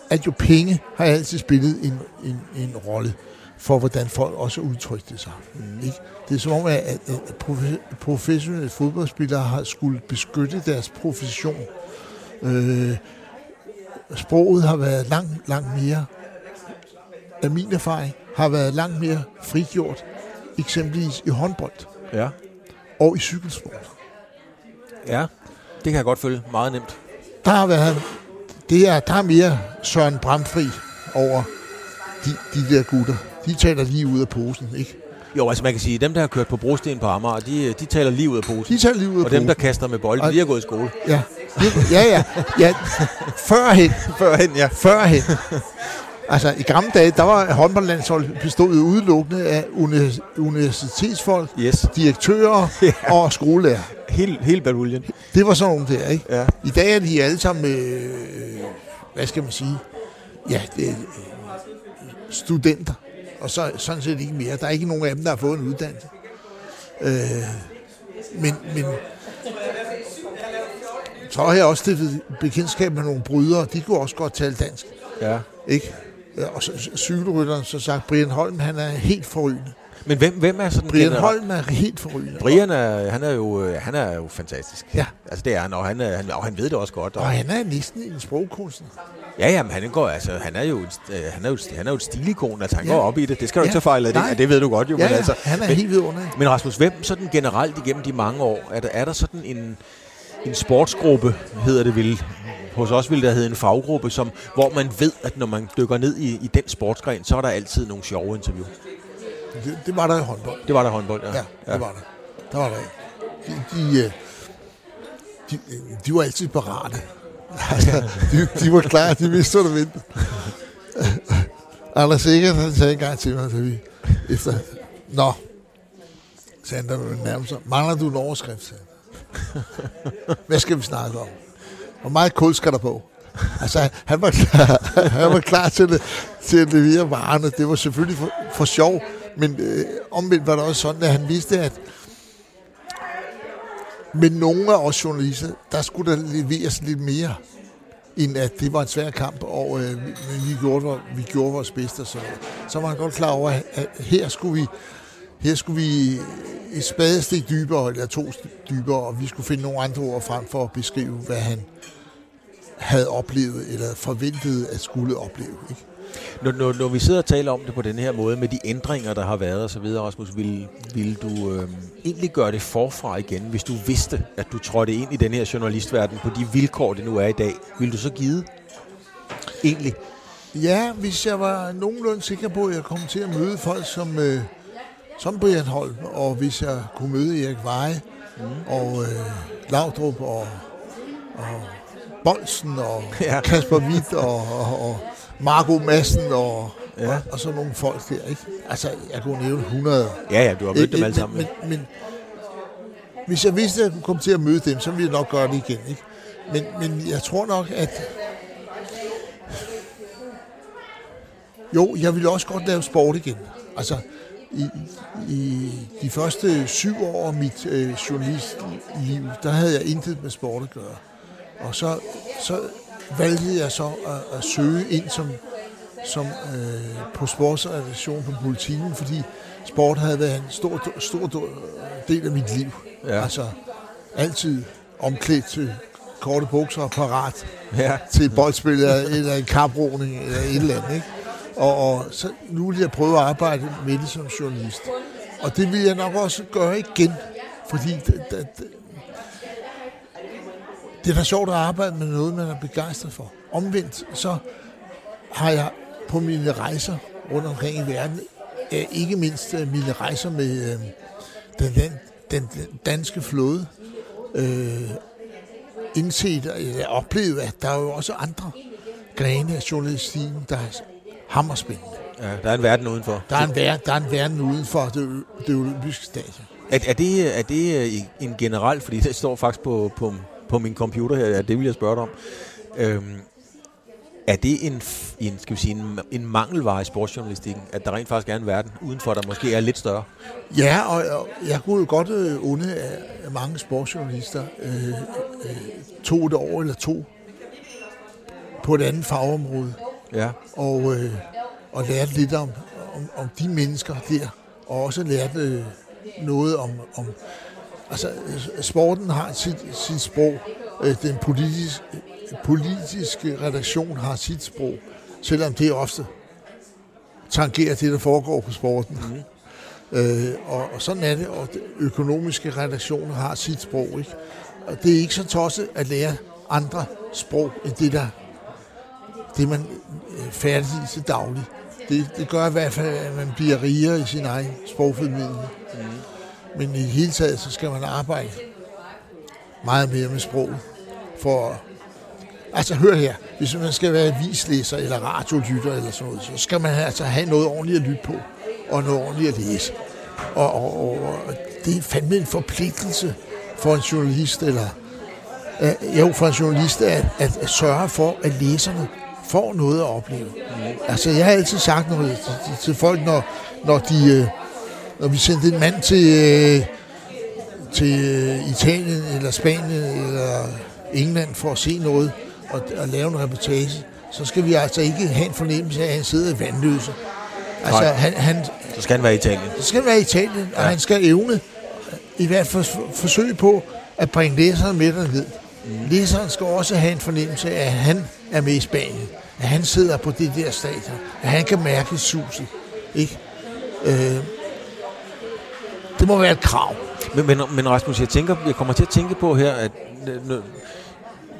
at jo penge har altid spillet en, en, en rolle for, hvordan folk også udtrykte sig. Mm. Ikke? Det er som om, at, at, at profe- professionelle fodboldspillere har skulle beskytte deres profession. Øh, sproget har været langt, langt mere, af min erfaring, har været langt mere frigjort, eksempelvis i håndbold Ja. og i cykelsport. Ja. Det kan jeg godt følge. Meget nemt. Der har været, det er, der er mere Søren Bramfri over de, de der gutter. De taler lige ud af posen, ikke? Jo, altså man kan sige, at dem, der har kørt på brosten på Amager, de, de taler lige ud af posen. De taler lige ud af Og dem, der kaster med bolden, Og- de har gået i skole. Ja, ja, ja. ja. Førhen, (laughs) Førhen, ja. førhen. Altså, i gamle dage, der var håndboldlandshold bestået udelukkende af uni- universitetsfolk, Yes. direktører (laughs) Ja. og skolelærer. Hele, hele baduljen. Det var sådan nogle der, ikke? Ja. I dag er de alle sammen, øh, hvad skal man sige, ja, det øh, studenter. Og så sådan set ikke mere. Der er ikke nogen af dem, der har fået en uddannelse. Øh, men, men så har jeg også stiftet bekendtskab med nogle brydere. De kunne også godt tale dansk. Ja. Ikke? Og så, cykelrytteren så sagt, Brian Holm, han er helt forrygende. Men hvem, hvem er sådan Brian generelt- Holm er helt forrygende. Brian er, han er jo, øh, han er jo fantastisk. Ja. Altså det er han, og han, er, han, og han ved det også godt. Og, Og han er næsten en sprogkunstner. ja, jamen, han går, altså, han er jo, øh, han er jo, han er jo et stilikon, altså han Ja. går op i det. Det skal du ikke Ja. tage fejl af, det, ja, det ved du godt jo. Ja, men, ja, altså, han er men, helt vidunderlig. men Rasmus, hvem sådan generelt igennem de mange år, er der, er der sådan en, en sportsgruppe, hedder det vel, hos os ville der hedde en faggruppe, som, hvor man ved, at når man dykker ned i, i den sportsgren, så er der altid nogle sjove interview. Det, det var der i håndbold. Det var der i håndbold, ja. Ja, det var der. Der var der. De, de, øh, de, øh, de var altid parate. Altså, de, de var klar, de vidste, hvad der ventede. Anders Sikkert, han sagde engang til mig, da vi efter... Nå, sagde han, da nærmest sig. Mangler du en overskrift? sagde. Hvad skal vi snakke om? Hvor meget kul skal der på? Altså, han var klar, (laughs) han var klar til, at, til at levere varerne. Det var selvfølgelig for, for sjov, men øh, omvendt var det også sådan, at han vidste, at med nogle af os journalister, der skulle der leveres lidt mere, end at det var en svær kamp, og øh, vi, men vi, gjorde, vi gjorde vores bedste. Så, så var han godt klar over, at, her skulle vi her skulle vi et spadestik dybere, eller to dybere, og vi skulle finde nogle andre ord frem for at beskrive, hvad han havde oplevet, eller forventede at skulle opleve. Ikke? Når, når, når vi sidder og taler om det på den her måde, med de ændringer, der har været osv., Rasmus, vil, vil du øh, egentlig gøre det forfra igen, hvis du vidste, at du trådte ind i den her journalistverden på de vilkår, det nu er i dag? Vil du så give? Egentlig. Ja, hvis jeg var nogenlunde sikker på, at jeg kom til at møde folk som, øh, som Brian Holm, og hvis jeg kunne møde Erik Veje, mm. og øh, Laudrup, og, og Bolsen, og ja. Kasper Witt, og, og, og Marco Madsen, og, Ja. og, og så nogle folk der. Ikke? Altså, jeg kunne nævne 100. Ja, ja, du har mødt Ikke? dem alle sammen. Men, men, men hvis jeg vidste, at jeg kunne komme til at møde dem, så ville jeg nok gøre det igen. Ikke? Men, men jeg tror nok, at Jo, jeg ville også godt lave sport igen. Altså, i, i de første syv år af mit øh, journalistliv, der havde jeg intet med sport at gøre. Og så, så valgte jeg så at, at søge ind som, som øh, på sportsredaktion på politikken, fordi sport havde været en stor, stor, del af mit liv. Ja. Altså altid omklædt til korte bukser og parat ja. til boldspil eller en kaproning eller et eller andet. Ikke? Og, og så nu vil jeg prøve at arbejde med det som journalist. Og det vil jeg nok også gøre igen, fordi det, det, det, er da sjovt at arbejde med noget, man er begejstret for. Omvendt, så har jeg på mine rejser rundt omkring i verden, ikke mindst øh, mine rejser med øh, den, den, den danske flåde, øh, indset og oplevet, at der er jo også andre grene af journalistikken, der er hammerspændende. Ja, der er en verden udenfor. Der er en, ver- der er en verden udenfor det, det olympiske stadion. Er, er, det, er det øh, en general, fordi det står faktisk på, på, på min computer her, det vil jeg spørge dig om. Øhm, er det en, en, skal vi sige, en, en mangelvare i sportsjournalistikken, at der rent faktisk er en verden udenfor, der måske er lidt større? Ja, og, og jeg kunne jo godt øh, unde af mange sportsjournalister øh, øh, to et år eller to på et andet fagområde. Ja. Og, øh, og lærte lidt om, om, om de mennesker der, og også lærte øh, noget om, om altså sporten har sit, sit sprog, øh, den politiske, politiske redaktion har sit sprog, selvom det ofte tangerer det, der foregår på sporten. Mm. (laughs) Øh, og, og sådan er det, og økonomiske redaktioner har sit sprog. Ikke? Og det er ikke så tosset at lære andre sprog, end det, der, det man øh, færdig til daglig. Det, det gør i hvert fald, at man bliver rigere i sin egen sprogformidling. Mm. Men i hele taget, så skal man arbejde meget mere med sprog. For, altså hør her, hvis man skal være avislæser eller radiolytter eller sådan noget, så skal man altså have noget ordentligt at lytte på, og noget ordentligt at læse. Og, og, og det er fandme en forpligtelse for en journalist, eller øh, jo, for en journalist, at, at, at sørge for, at læserne får noget at opleve. Mm. Altså, jeg har altid sagt noget til, til folk, når, når de... Øh, når vi sendte en mand til, øh, til øh, Italien eller Spanien eller England for at se noget og, og lave en reportage, så skal vi altså ikke have en fornemmelse af, at han sidder i vandløse. Altså, han, han, så skal han være i Italien. Så skal han være i Italien, og ja. han skal evne i hvert fald forsøge på at bringe læseren med derned. Mm. Læseren skal også have en fornemmelse af, at han er med i Spanien. At han sidder på det der stadion. At han kan mærke suset. Ikke? Øh, må være et krav. Men, men, men Rasmus, jeg, tænker, jeg kommer til at tænke på her, at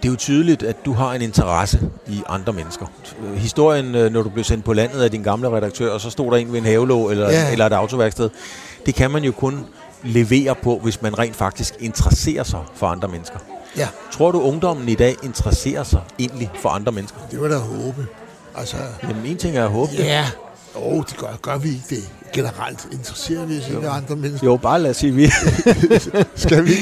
det er jo tydeligt, at du har en interesse i andre mennesker. Historien, øh, når du blev sendt på landet af din gamle redaktør, og så stod der en ved en havelå eller, ja. eller et autoværksted, det kan man jo kun levere på, hvis man rent faktisk interesserer sig for andre mennesker. Ja. Tror du, ungdommen i dag interesserer sig egentlig for andre mennesker? Det var da håbe. Altså, Jamen, en ting er at håbe ja. Åh, oh, det gør, gør vi ikke det generelt interesserer vi os i andre mennesker. Jo, bare lad os sige vi. (laughs) Skal vi?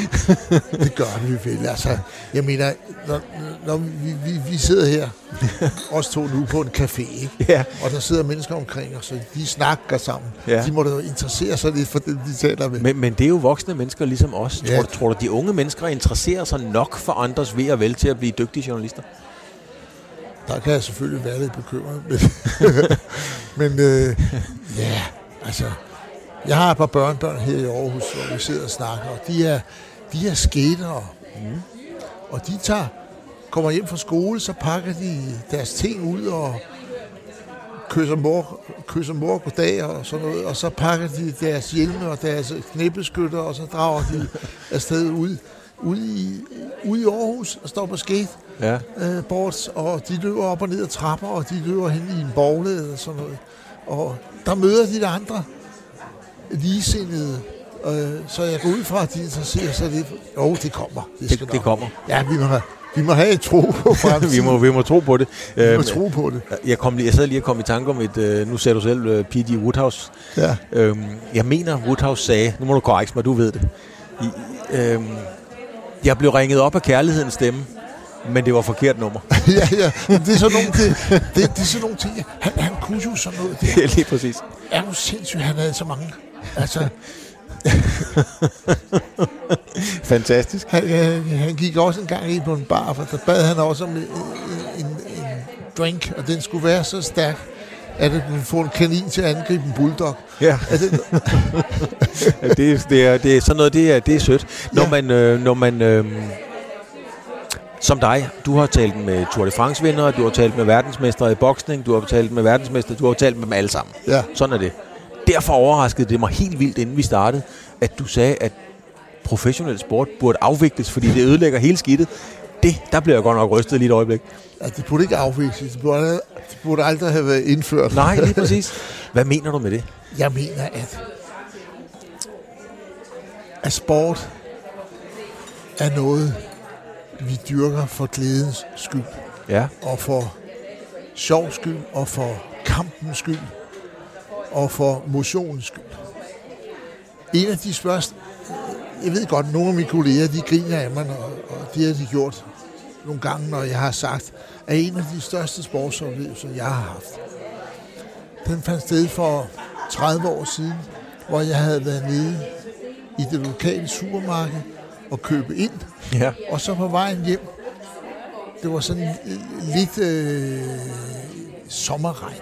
Det gør vi vel. Altså, jeg mener, når, når vi, vi, vi sidder her, os to nu på en café, ikke? Ja. og der sidder mennesker omkring os, og de snakker sammen. Ja. De må da interessere sig lidt for det, de taler med. Men, men det er jo voksne mennesker ligesom os. Ja. Tror, du, tror du, de unge mennesker interesserer sig nok for andres ved og vel til at blive dygtige journalister? Der kan jeg selvfølgelig være lidt bekymret. Men, (laughs) men øh, ja, Altså, jeg har et par børnebørn her i Aarhus, hvor vi sidder og snakker, og de er, de er skatere. Mm. Og de tager, kommer hjem fra skole, så pakker de deres ting ud og kysser mor, kysser mor goddag og sådan noget, og så pakker de deres hjelme og deres knæbeskytter, og så drager de (laughs) afsted ud, ud, i, ud i Aarhus og står på skate. Ja. Øh, bort, og de løber op og ned ad trapper, og de løber hen i en bogle eller sådan noget. Og der møder de der andre ligesindede. Øh, så jeg går ud fra, at de interesserer sig lidt. Jo, det kommer. Det, det, det kommer. Ja, vi må have, vi må have et tro på (laughs) fremtiden. vi, må, vi må tro på det. Vi må øhm, tro på det. Jeg, kom lige, jeg sad lige og kom i tanke om et, øh, nu ser du selv øh, P.D. Woodhouse. Ja. Øhm, jeg mener, Woodhouse sagde, nu må du korrekse mig, du ved det. I, øhm, jeg blev ringet op af kærlighedens stemme, Men det var forkert nummer. (laughs) ja, ja. Det er sådan nogle, det, det, det er sådan nogle ting. Han, han kunne jo sådan noget der. Lige præcis. Er du sindssygt, han havde så mange. Altså, (laughs) Fantastisk. han, han, han gik også en gang ind på en bar, for der bad han også om en, en, en drink, og den skulle være så stærk, at den kunne få en kanin til at angribe en bulldog. Ja. Er det, (laughs) det, er, det, er, det er sådan noget, det er, det er sødt. Når Ja. man, øh, når man øh, som dig, du har talt med Tour de France vindere, du har talt med verdensmestre i boksning, du har talt med verdensmestre, du har talt med dem alle sammen. Ja. Sådan er det. Derfor overraskede det mig helt vildt, inden vi startede, at du sagde, at professionel sport burde afvikles, fordi det ødelægger hele skidtet. Det, der blev jeg godt nok rystet lige et øjeblik. at det burde ikke afvikles. Det burde, det burde aldrig have været indført. Nej, lige (laughs) præcis. Hvad mener du med det? Jeg mener, at, at sport er noget, vi dyrker for glædens skyld, Ja. og for sjov skyld, og for kampens skyld, og for motionens skyld. En af de spørgsmål, jeg ved godt, nogle af mine kolleger, de griner af mig, og, og det har de gjort nogle gange, når jeg har sagt, at en af de største sportsoplevelser, jeg har haft, den fandt sted for 30 år siden, hvor jeg havde været nede i det lokale supermarked og købe ind, Ja. og så på vejen hjem, det var sådan øh, lidt øh, sommerregn,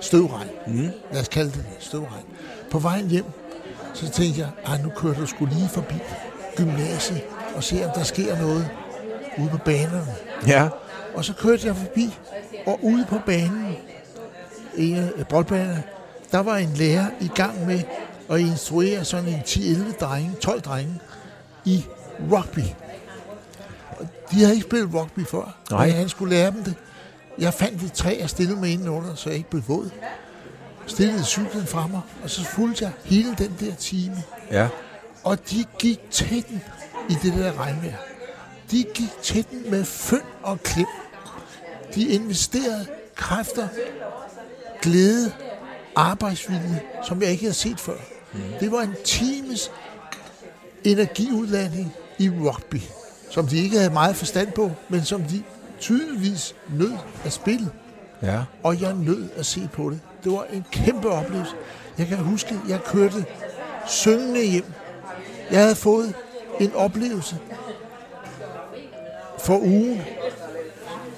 støvregn, mm. lad os kalde det støvregn. På vejen hjem, så tænkte jeg, at nu kører du skulle lige forbi gymnasiet og se, om der sker noget ude på banerne. Ja. Og så kørte jeg forbi, og ude på banen, en af boldbanerne, der var en lærer i gang med at instruere sådan en 10-11 drenge, 12 drenge i rugby. De havde ikke spillet rugby før, Nej. og han skulle lære dem det. Jeg fandt et træ og stillede mig indenunder, så jeg ikke blev våd. Stillede cyklen fra mig, og så fulgte jeg hele den der time. Ja. Og de gik til den i det der regnvejr. De gik til den med fynd og klem. De investerede kræfter, glæde, arbejdsvilje, som jeg ikke havde set før. Mm. Det var en times energiudladning i rugby, som de ikke havde meget forstand på, men som de tydeligvis nød at spille. Ja. Og jeg nød at se på det. Det var en kæmpe oplevelse. Jeg kan huske, jeg kørte syngende hjem. Jeg havde fået en oplevelse for ugen.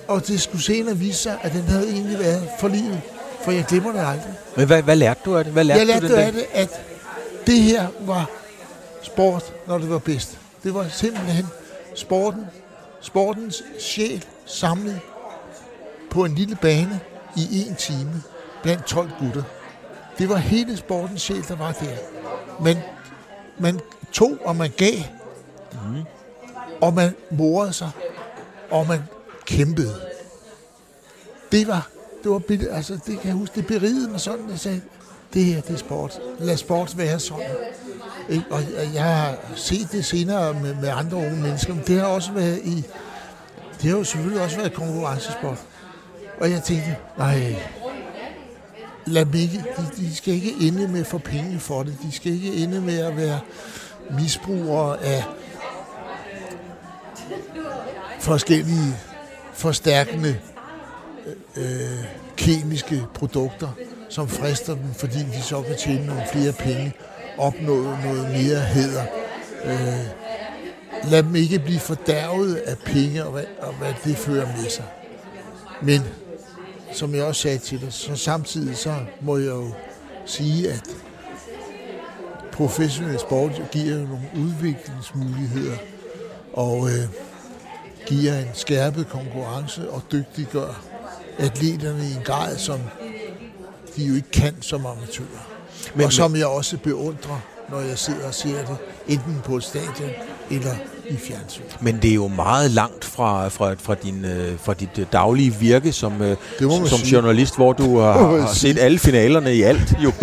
Og det skulle senere vise sig, at den havde egentlig været for livet. For jeg glemmer det aldrig. Men hvad, hvad lærte du af det? Hvad lærte Jeg du lærte dag? af det, at det her var sport, når det var bedst. Det var simpelthen sporten, sportens sjæl samlet på en lille bane i en time blandt 12 gutter. Det var hele sportens sjæl, der var der. Men man tog, og man gav, mm. og man morede sig, og man kæmpede. Det var, det var altså det kan jeg huske, det berigede mig sådan, jeg sagde, det her, det er sport. Lad sport være sådan. Ikke? Og jeg- jeg har set det senere med, med andre unge mennesker, men det har også været i, det har jo selvfølgelig også været konkurrencesport. Og jeg tænkte, nej, lad dem ikke, de, de skal ikke ende med at få penge for det. De skal ikke ende med at være misbrugere af forskellige forstærkende øh, øh kemiske produkter, som frister dem, fordi de så kan tjene nogle flere penge, opnå noget mere heder. Øh, lad dem ikke blive fordærvet af penge og hvad, og hvad det fører med sig. Men som jeg også sagde til dig, så samtidig så må jeg jo sige, at professionel sport giver jo nogle udviklingsmuligheder og øh, giver en skærpet konkurrence og dygtiggør atleterne i en grad, som de jo ikke kan som amatører. Men- og som jeg også beundrer, når jeg sidder og ser det, enten på et stadion eller i fjernsyn. Men det er jo meget langt fra, fra, fra, din, øh, fra dit øh, daglige virke som, øh, Det som sige. journalist, hvor du (laughs) har, har set alle finalerne i alt. Jo. (laughs)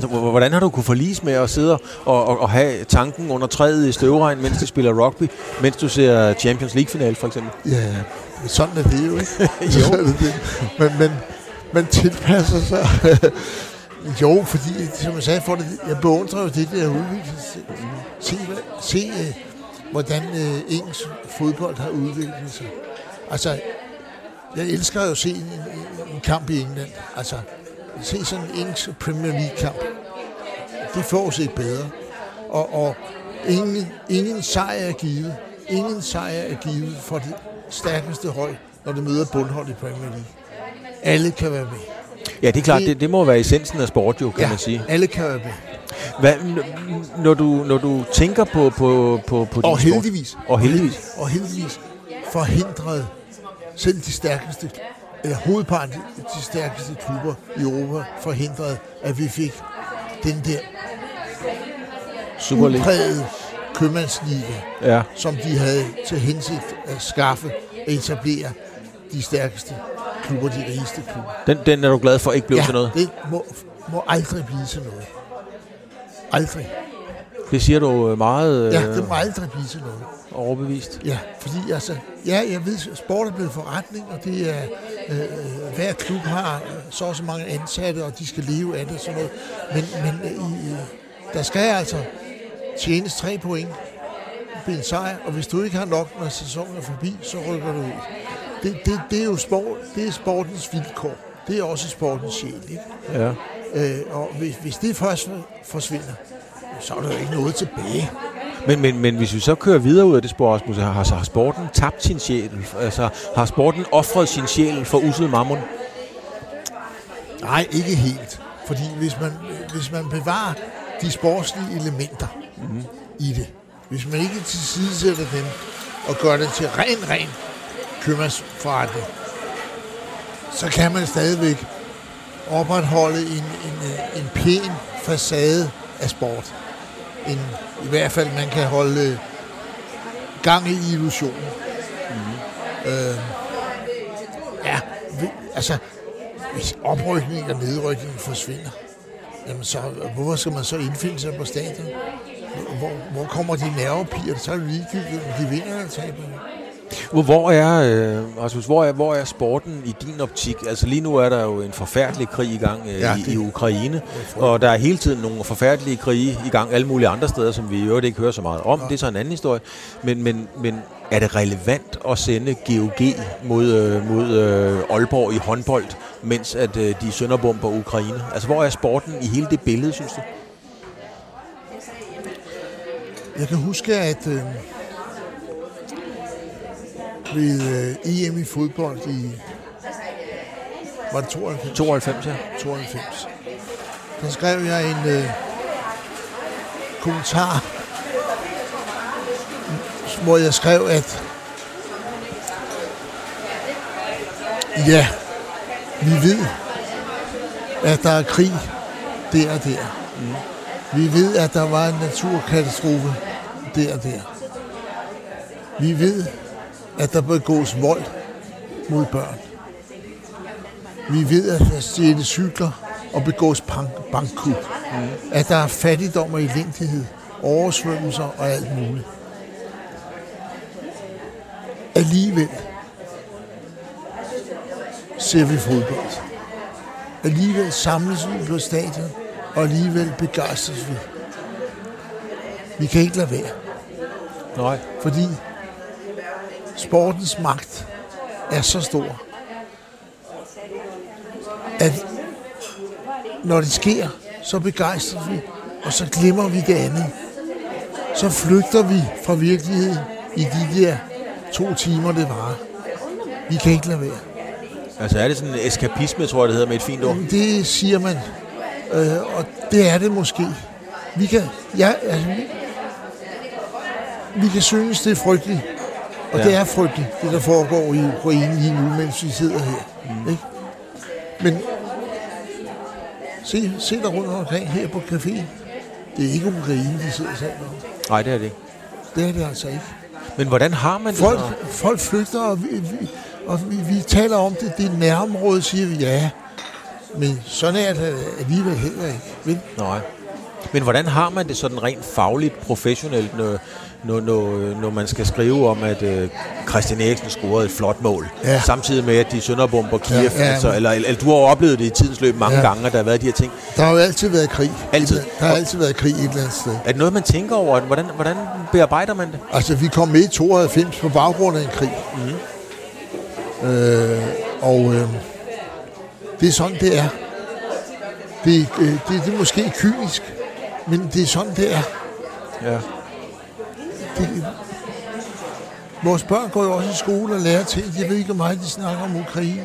Så Hvordan har du kunne forlise med at sidde og, og, og have tanken under træet i støvregn, mens du spiller rugby, mens du ser Champions League-final for eksempel? Ja, sådan er det jo, ikke? (laughs) Jo. Er det. Men, men man tilpasser sig jo, fordi, som jeg sagde for det, jeg beundrer jo det der udvikling. Se, se øh, hvordan øh, engelsk fodbold har udviklet sig. Altså, jeg elsker jo at se en, en, en kamp i England. Altså, se sådan en engelsk Premier League-kamp. Det får sig bedre. Og, og ingen, ingen sejr er givet. Ingen sejr er givet for det stærkeste hold, når det møder bundhold i Premier League. Alle kan være med. Ja, det er klart, det, det må være essensen af sport jo, kan ja, man sige. alle kan være med. Hvad, når, du, når du tænker på, på, på, på din Og sport- heldigvis. Og heldigvis. Og heldigvis forhindrede selv de stærkeste, eller hovedparten af de stærkeste klubber i Europa, forhindrede, at vi fik den der udprægede købmandsliga, Ja. som de havde til hensigt at skaffe og etablere de stærkeste klubber, de rigeste klubber. Den, den er du glad for ikke blev til noget. det må, må aldrig blive til noget. Aldrig. Det siger du øh, meget øh, Ja, det må aldrig blive til noget. overbevist. Ja, fordi altså, ja, jeg ved, sport er blevet forretning, og det er, øh, øh, hver klub har øh, så og så mange ansatte, og de skal leve af det og sådan noget. Men, men øh, i, øh, der skal altså tjenes tre point ved en sejr, og hvis du ikke har nok, når sæsonen er forbi, så rykker du ud. Det, det, det er jo sport, det er sportens vilkår. Det er også sportens sjæl, ikke? Ja. Øh, og hvis, hvis det først forsvinder, så er der jo ikke noget tilbage. Men, men, men hvis vi så kører videre ud af det spor, Rasmus, har, så har sporten tabt sin sjæl? Altså, har sporten offret sin sjæl for usel mammon? Nej, ikke helt. Fordi hvis man, hvis man bevarer de sportslige elementer mm-hmm. i det, hvis man ikke tilsidesætter dem og gør det til ren, ren købmandsforretning, så kan man stadigvæk opretholde en, en, en pæn facade af sport. En, I hvert fald, man kan holde gang i illusionen. Mm-hmm. Øh, ja, vi, altså, hvis oprykning og nedrykning forsvinder, jamen så, hvorfor skal man så indfinde sig på stadion? Hvor, hvor kommer de nervepiger? Så er det ligegyldigt, om de vinder eller taber. Hvor, er, øh, Rasmus, hvor er, hvor er sporten i din optik? Altså lige nu er der jo en forfærdelig krig i gang øh, ja, i, det- i Ukraine, og der er hele tiden nogle forfærdelige krige i gang alle mulige andre steder, som vi i øvrigt ikke hører så meget om. Ja. Det er så en anden historie. Men, men, men er det relevant at sende GOG mod, øh, mod øh, Aalborg i håndbold, mens at øh, de sønderbomber Ukraine? Altså hvor er sporten i hele det billede, synes du? Jeg kan huske, at øh, ved øh, EM i fodbold i var det 92? 92, ja. 92. Der skrev jeg en øh, kommentar, hvor jeg skrev, at ja, vi ved, at der er krig der og der. Mm. Vi ved, at der var en naturkatastrofe der og der. Vi ved, at der begås vold mod børn. Vi ved, at der stjæles cykler og begås bank- bankkup. Mm. At der er fattigdom og elendighed, oversvømmelser og alt muligt. Alligevel ser vi fodbold. Alligevel samles vi på stadion, og alligevel begejstres vi. Vi kan ikke lade være, Nej. fordi sportens magt er så stor, at når det sker, så begejstres vi, og så glemmer vi det andet. Så flygter vi fra virkeligheden i de der to timer, det varer. Vi kan ikke lade være. Altså er det sådan en eskapisme, tror jeg, det hedder med et fint ord? Det siger man, øh, og det er det måske. Vi kan, ja, altså, vi, vi kan synes, det er frygteligt, og Ja. det er frygteligt, det der foregår i Ukraine lige nu, mens vi sidder her. Mm. Ikke? Men se, se der rundt omkring her på caféen. Det er ikke Ukraine, de sidder sammen om. Nej, det er det ikke. Det er det altså ikke. Men hvordan har man det Folk, så? folk flygter, og, vi, vi, og vi, vi taler om det. Det er nærområde, siger vi ja. Men sådan er det alligevel heller ikke. Vel? Nej. Men hvordan har man det sådan rent fagligt, professionelt, når, når, når, man skal skrive om, at øh, Christian Eriksen scorede et flot mål, Ja. samtidig med, at de sønderbomber Kiev, Ja, ja, altså, eller, eller du har jo oplevet det i tidens løb mange Ja. gange, at der har været de her ting. Der har jo altid været krig. Altid. Der har altid været krig et eller andet sted. Er det noget, man tænker over? Hvordan, hvordan bearbejder man det? Altså, vi kom med i 92 på baggrund af en krig. Mm. Øh, og øh, det er sådan, det er. Det, øh, det, det er måske kynisk, men det er sådan, det er. Ja. Det, vores børn går jo også i skole og lærer ting. Jeg ved ikke, hvor meget de snakker om Ukraine.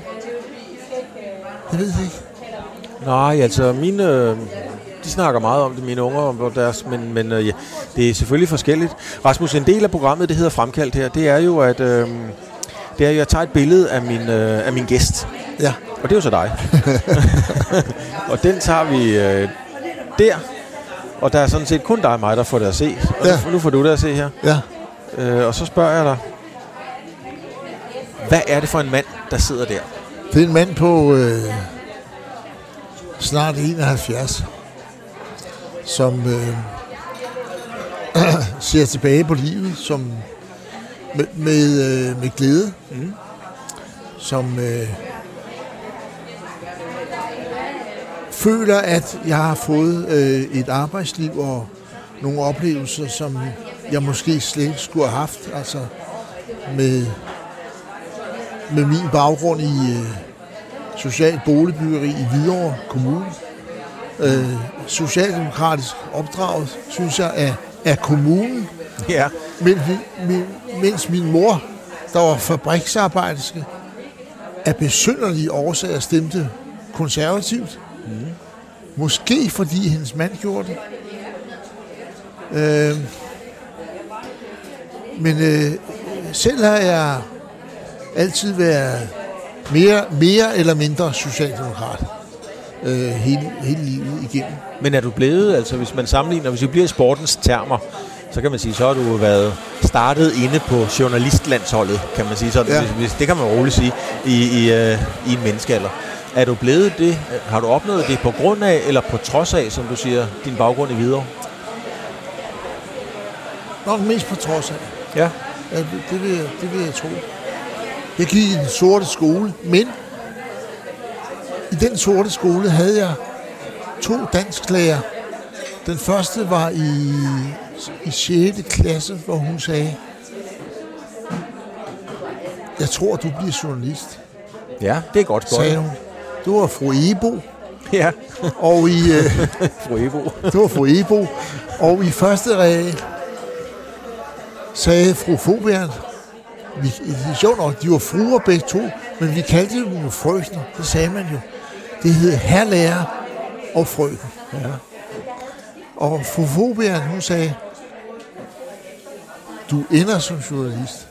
Jeg ved det ikke. Nej, altså mine, øh, de snakker meget om det, mine unger, om deres, men, men øh, ja, det er selvfølgelig forskelligt. Rasmus, en del af programmet, det hedder Fremkaldt her, det er jo, at øh, det er, at jeg tager et billede af min, øh, af min gæst. Ja, Og det er jo så dig. (laughs) (laughs) og den tager vi øh, der. Og der er sådan set kun dig og mig, der får det at se. Og Ja. nu, nu får du det at se her. ja. Øh, og så spørger jeg dig, hvad er det for en mand, der sidder der? Det er en mand på øh, snart 71, som øh, (clears throat) ser tilbage på livet som med, med, øh, med glæde, mm. som øh, føler, at jeg har fået øh, et arbejdsliv og nogle oplevelser, som jeg måske slet ikke skulle have haft, altså med, med min baggrund i øh, social boligbyggeri i Hvidovre Kommune. Øh, socialdemokratisk opdraget, synes jeg, af, af kommunen. Ja. Men, min, mens min mor, der var fabriksarbejderske, af besynderlige årsager stemte konservativt. Mm. Måske fordi hendes mand gjorde det. Øh, men øh, selv har jeg altid været mere, mere eller mindre socialdemokrat øh, hele, hele livet igennem. Men er du blevet, altså hvis man sammenligner, hvis vi bliver i sportens termer, så kan man sige, så har du været startet inde på journalistlandsholdet, kan man sige sådan. Ja. Hvis, hvis, det kan man roligt sige, i, i, øh, i en menneskealder. Er du blevet det, har du opnået det på grund af, eller på trods af, som du siger, din baggrund i videre? Nok mest på trods af. Ja. Ja, det, vil jeg, det vil jeg tro. Jeg gik i den sorte skole, men i den sorte skole havde jeg to dansklærer. Den første var i, i 6. klasse, hvor hun sagde, jeg tror, du bliver journalist, Ja, det er godt sagde hun. Det var fru Ebo, Ja, og i, øh, (laughs) fru Ebo. det var fru Ebo, og i første regel sagde fru Fobian, vi, det sjovt nok, de var fruer begge to, men vi kaldte dem jo frøkner, det sagde man jo. Det hed herlærer og frøken. Ja. Og fru Fobian, hun sagde, du ender som journalist.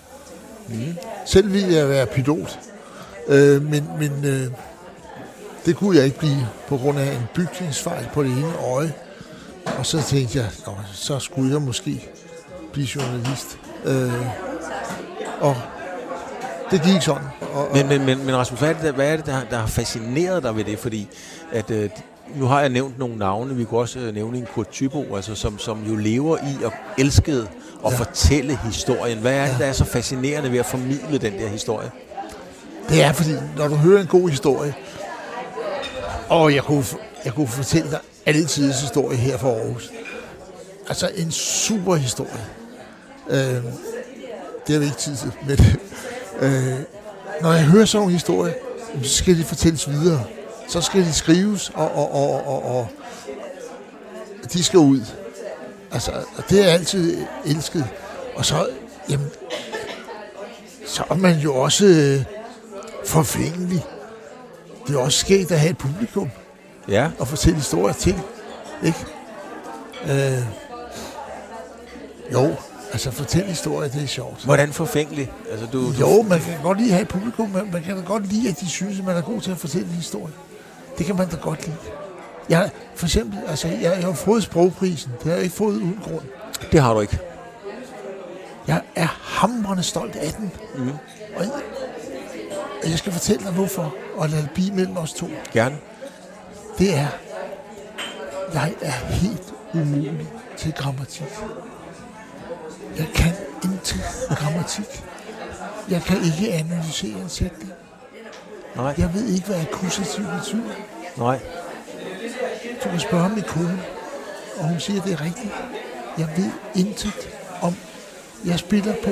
Mm. Selv ville jeg være pilot, øh, men, men øh, det kunne jeg ikke blive på grund af en bygningsfejl på det ene øje. Og så tænkte jeg, Nå, så skulle jeg måske blive journalist. Øh, og det gik sådan. Og, Men, men, men, men Rasmus, hvad er det, der, hvad er det der, der har fascineret dig ved det? Fordi at, øh, nu har jeg nævnt nogle navne, vi kunne også øh, nævne en Kurt Thybo, altså, som, som jo lever i og elskede at Ja. ja. fortælle historien. Hvad er det, der er så fascinerende ved at formidle den der historie? Det er fordi, når du hører en god historie, og jeg kunne, jeg kunne fortælle dig alle tiders historie her fra Aarhus. Altså en super historie. Øh, det har vi ikke tid til, men øh, når jeg hører sådan en historie, så skal de fortælles videre. Så skal de skrives, og, og, og, og, og de skal ud. Altså, og det er jeg altid elsket. Og så, jamen, så er man jo også øh, forfængelig. Det er også sket at have et publikum Ja, og fortælle historier til. Ikke? Øh, jo, altså fortælle historier, det er sjovt. hvordan forfængelig? Altså, du, du, Jo, man kan godt lide at have et publikum, men man kan da godt lide, at de synes, at man er god til at fortælle en historie. Det kan man da godt lide. Jeg, for eksempel, altså, jeg, jeg har fået sprogprisen. Det har jeg ikke fået uden grund. Det har du ikke. Jeg er hamrende stolt af den. Mm. Og og jeg skal fortælle dig, hvorfor. Og lad det blive mellem os to. Gerne. Det er, jeg er helt umulig til grammatik. Jeg kan intet grammatik. Jeg kan ikke analysere en sætning. Nej. Jeg ved ikke, hvad akkusativ betyder. Nej. Du kan spørge min kone, og hun siger, det er rigtigt. Jeg ved intet om. Jeg spiller på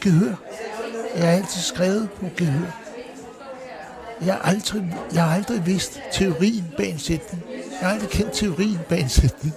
gehør. Jeg har altid skrevet på gehør. Jeg har aldrig, jeg har aldrig vidst teorien bag en sætning. Jeg har aldrig kendt teorien bag en sætning.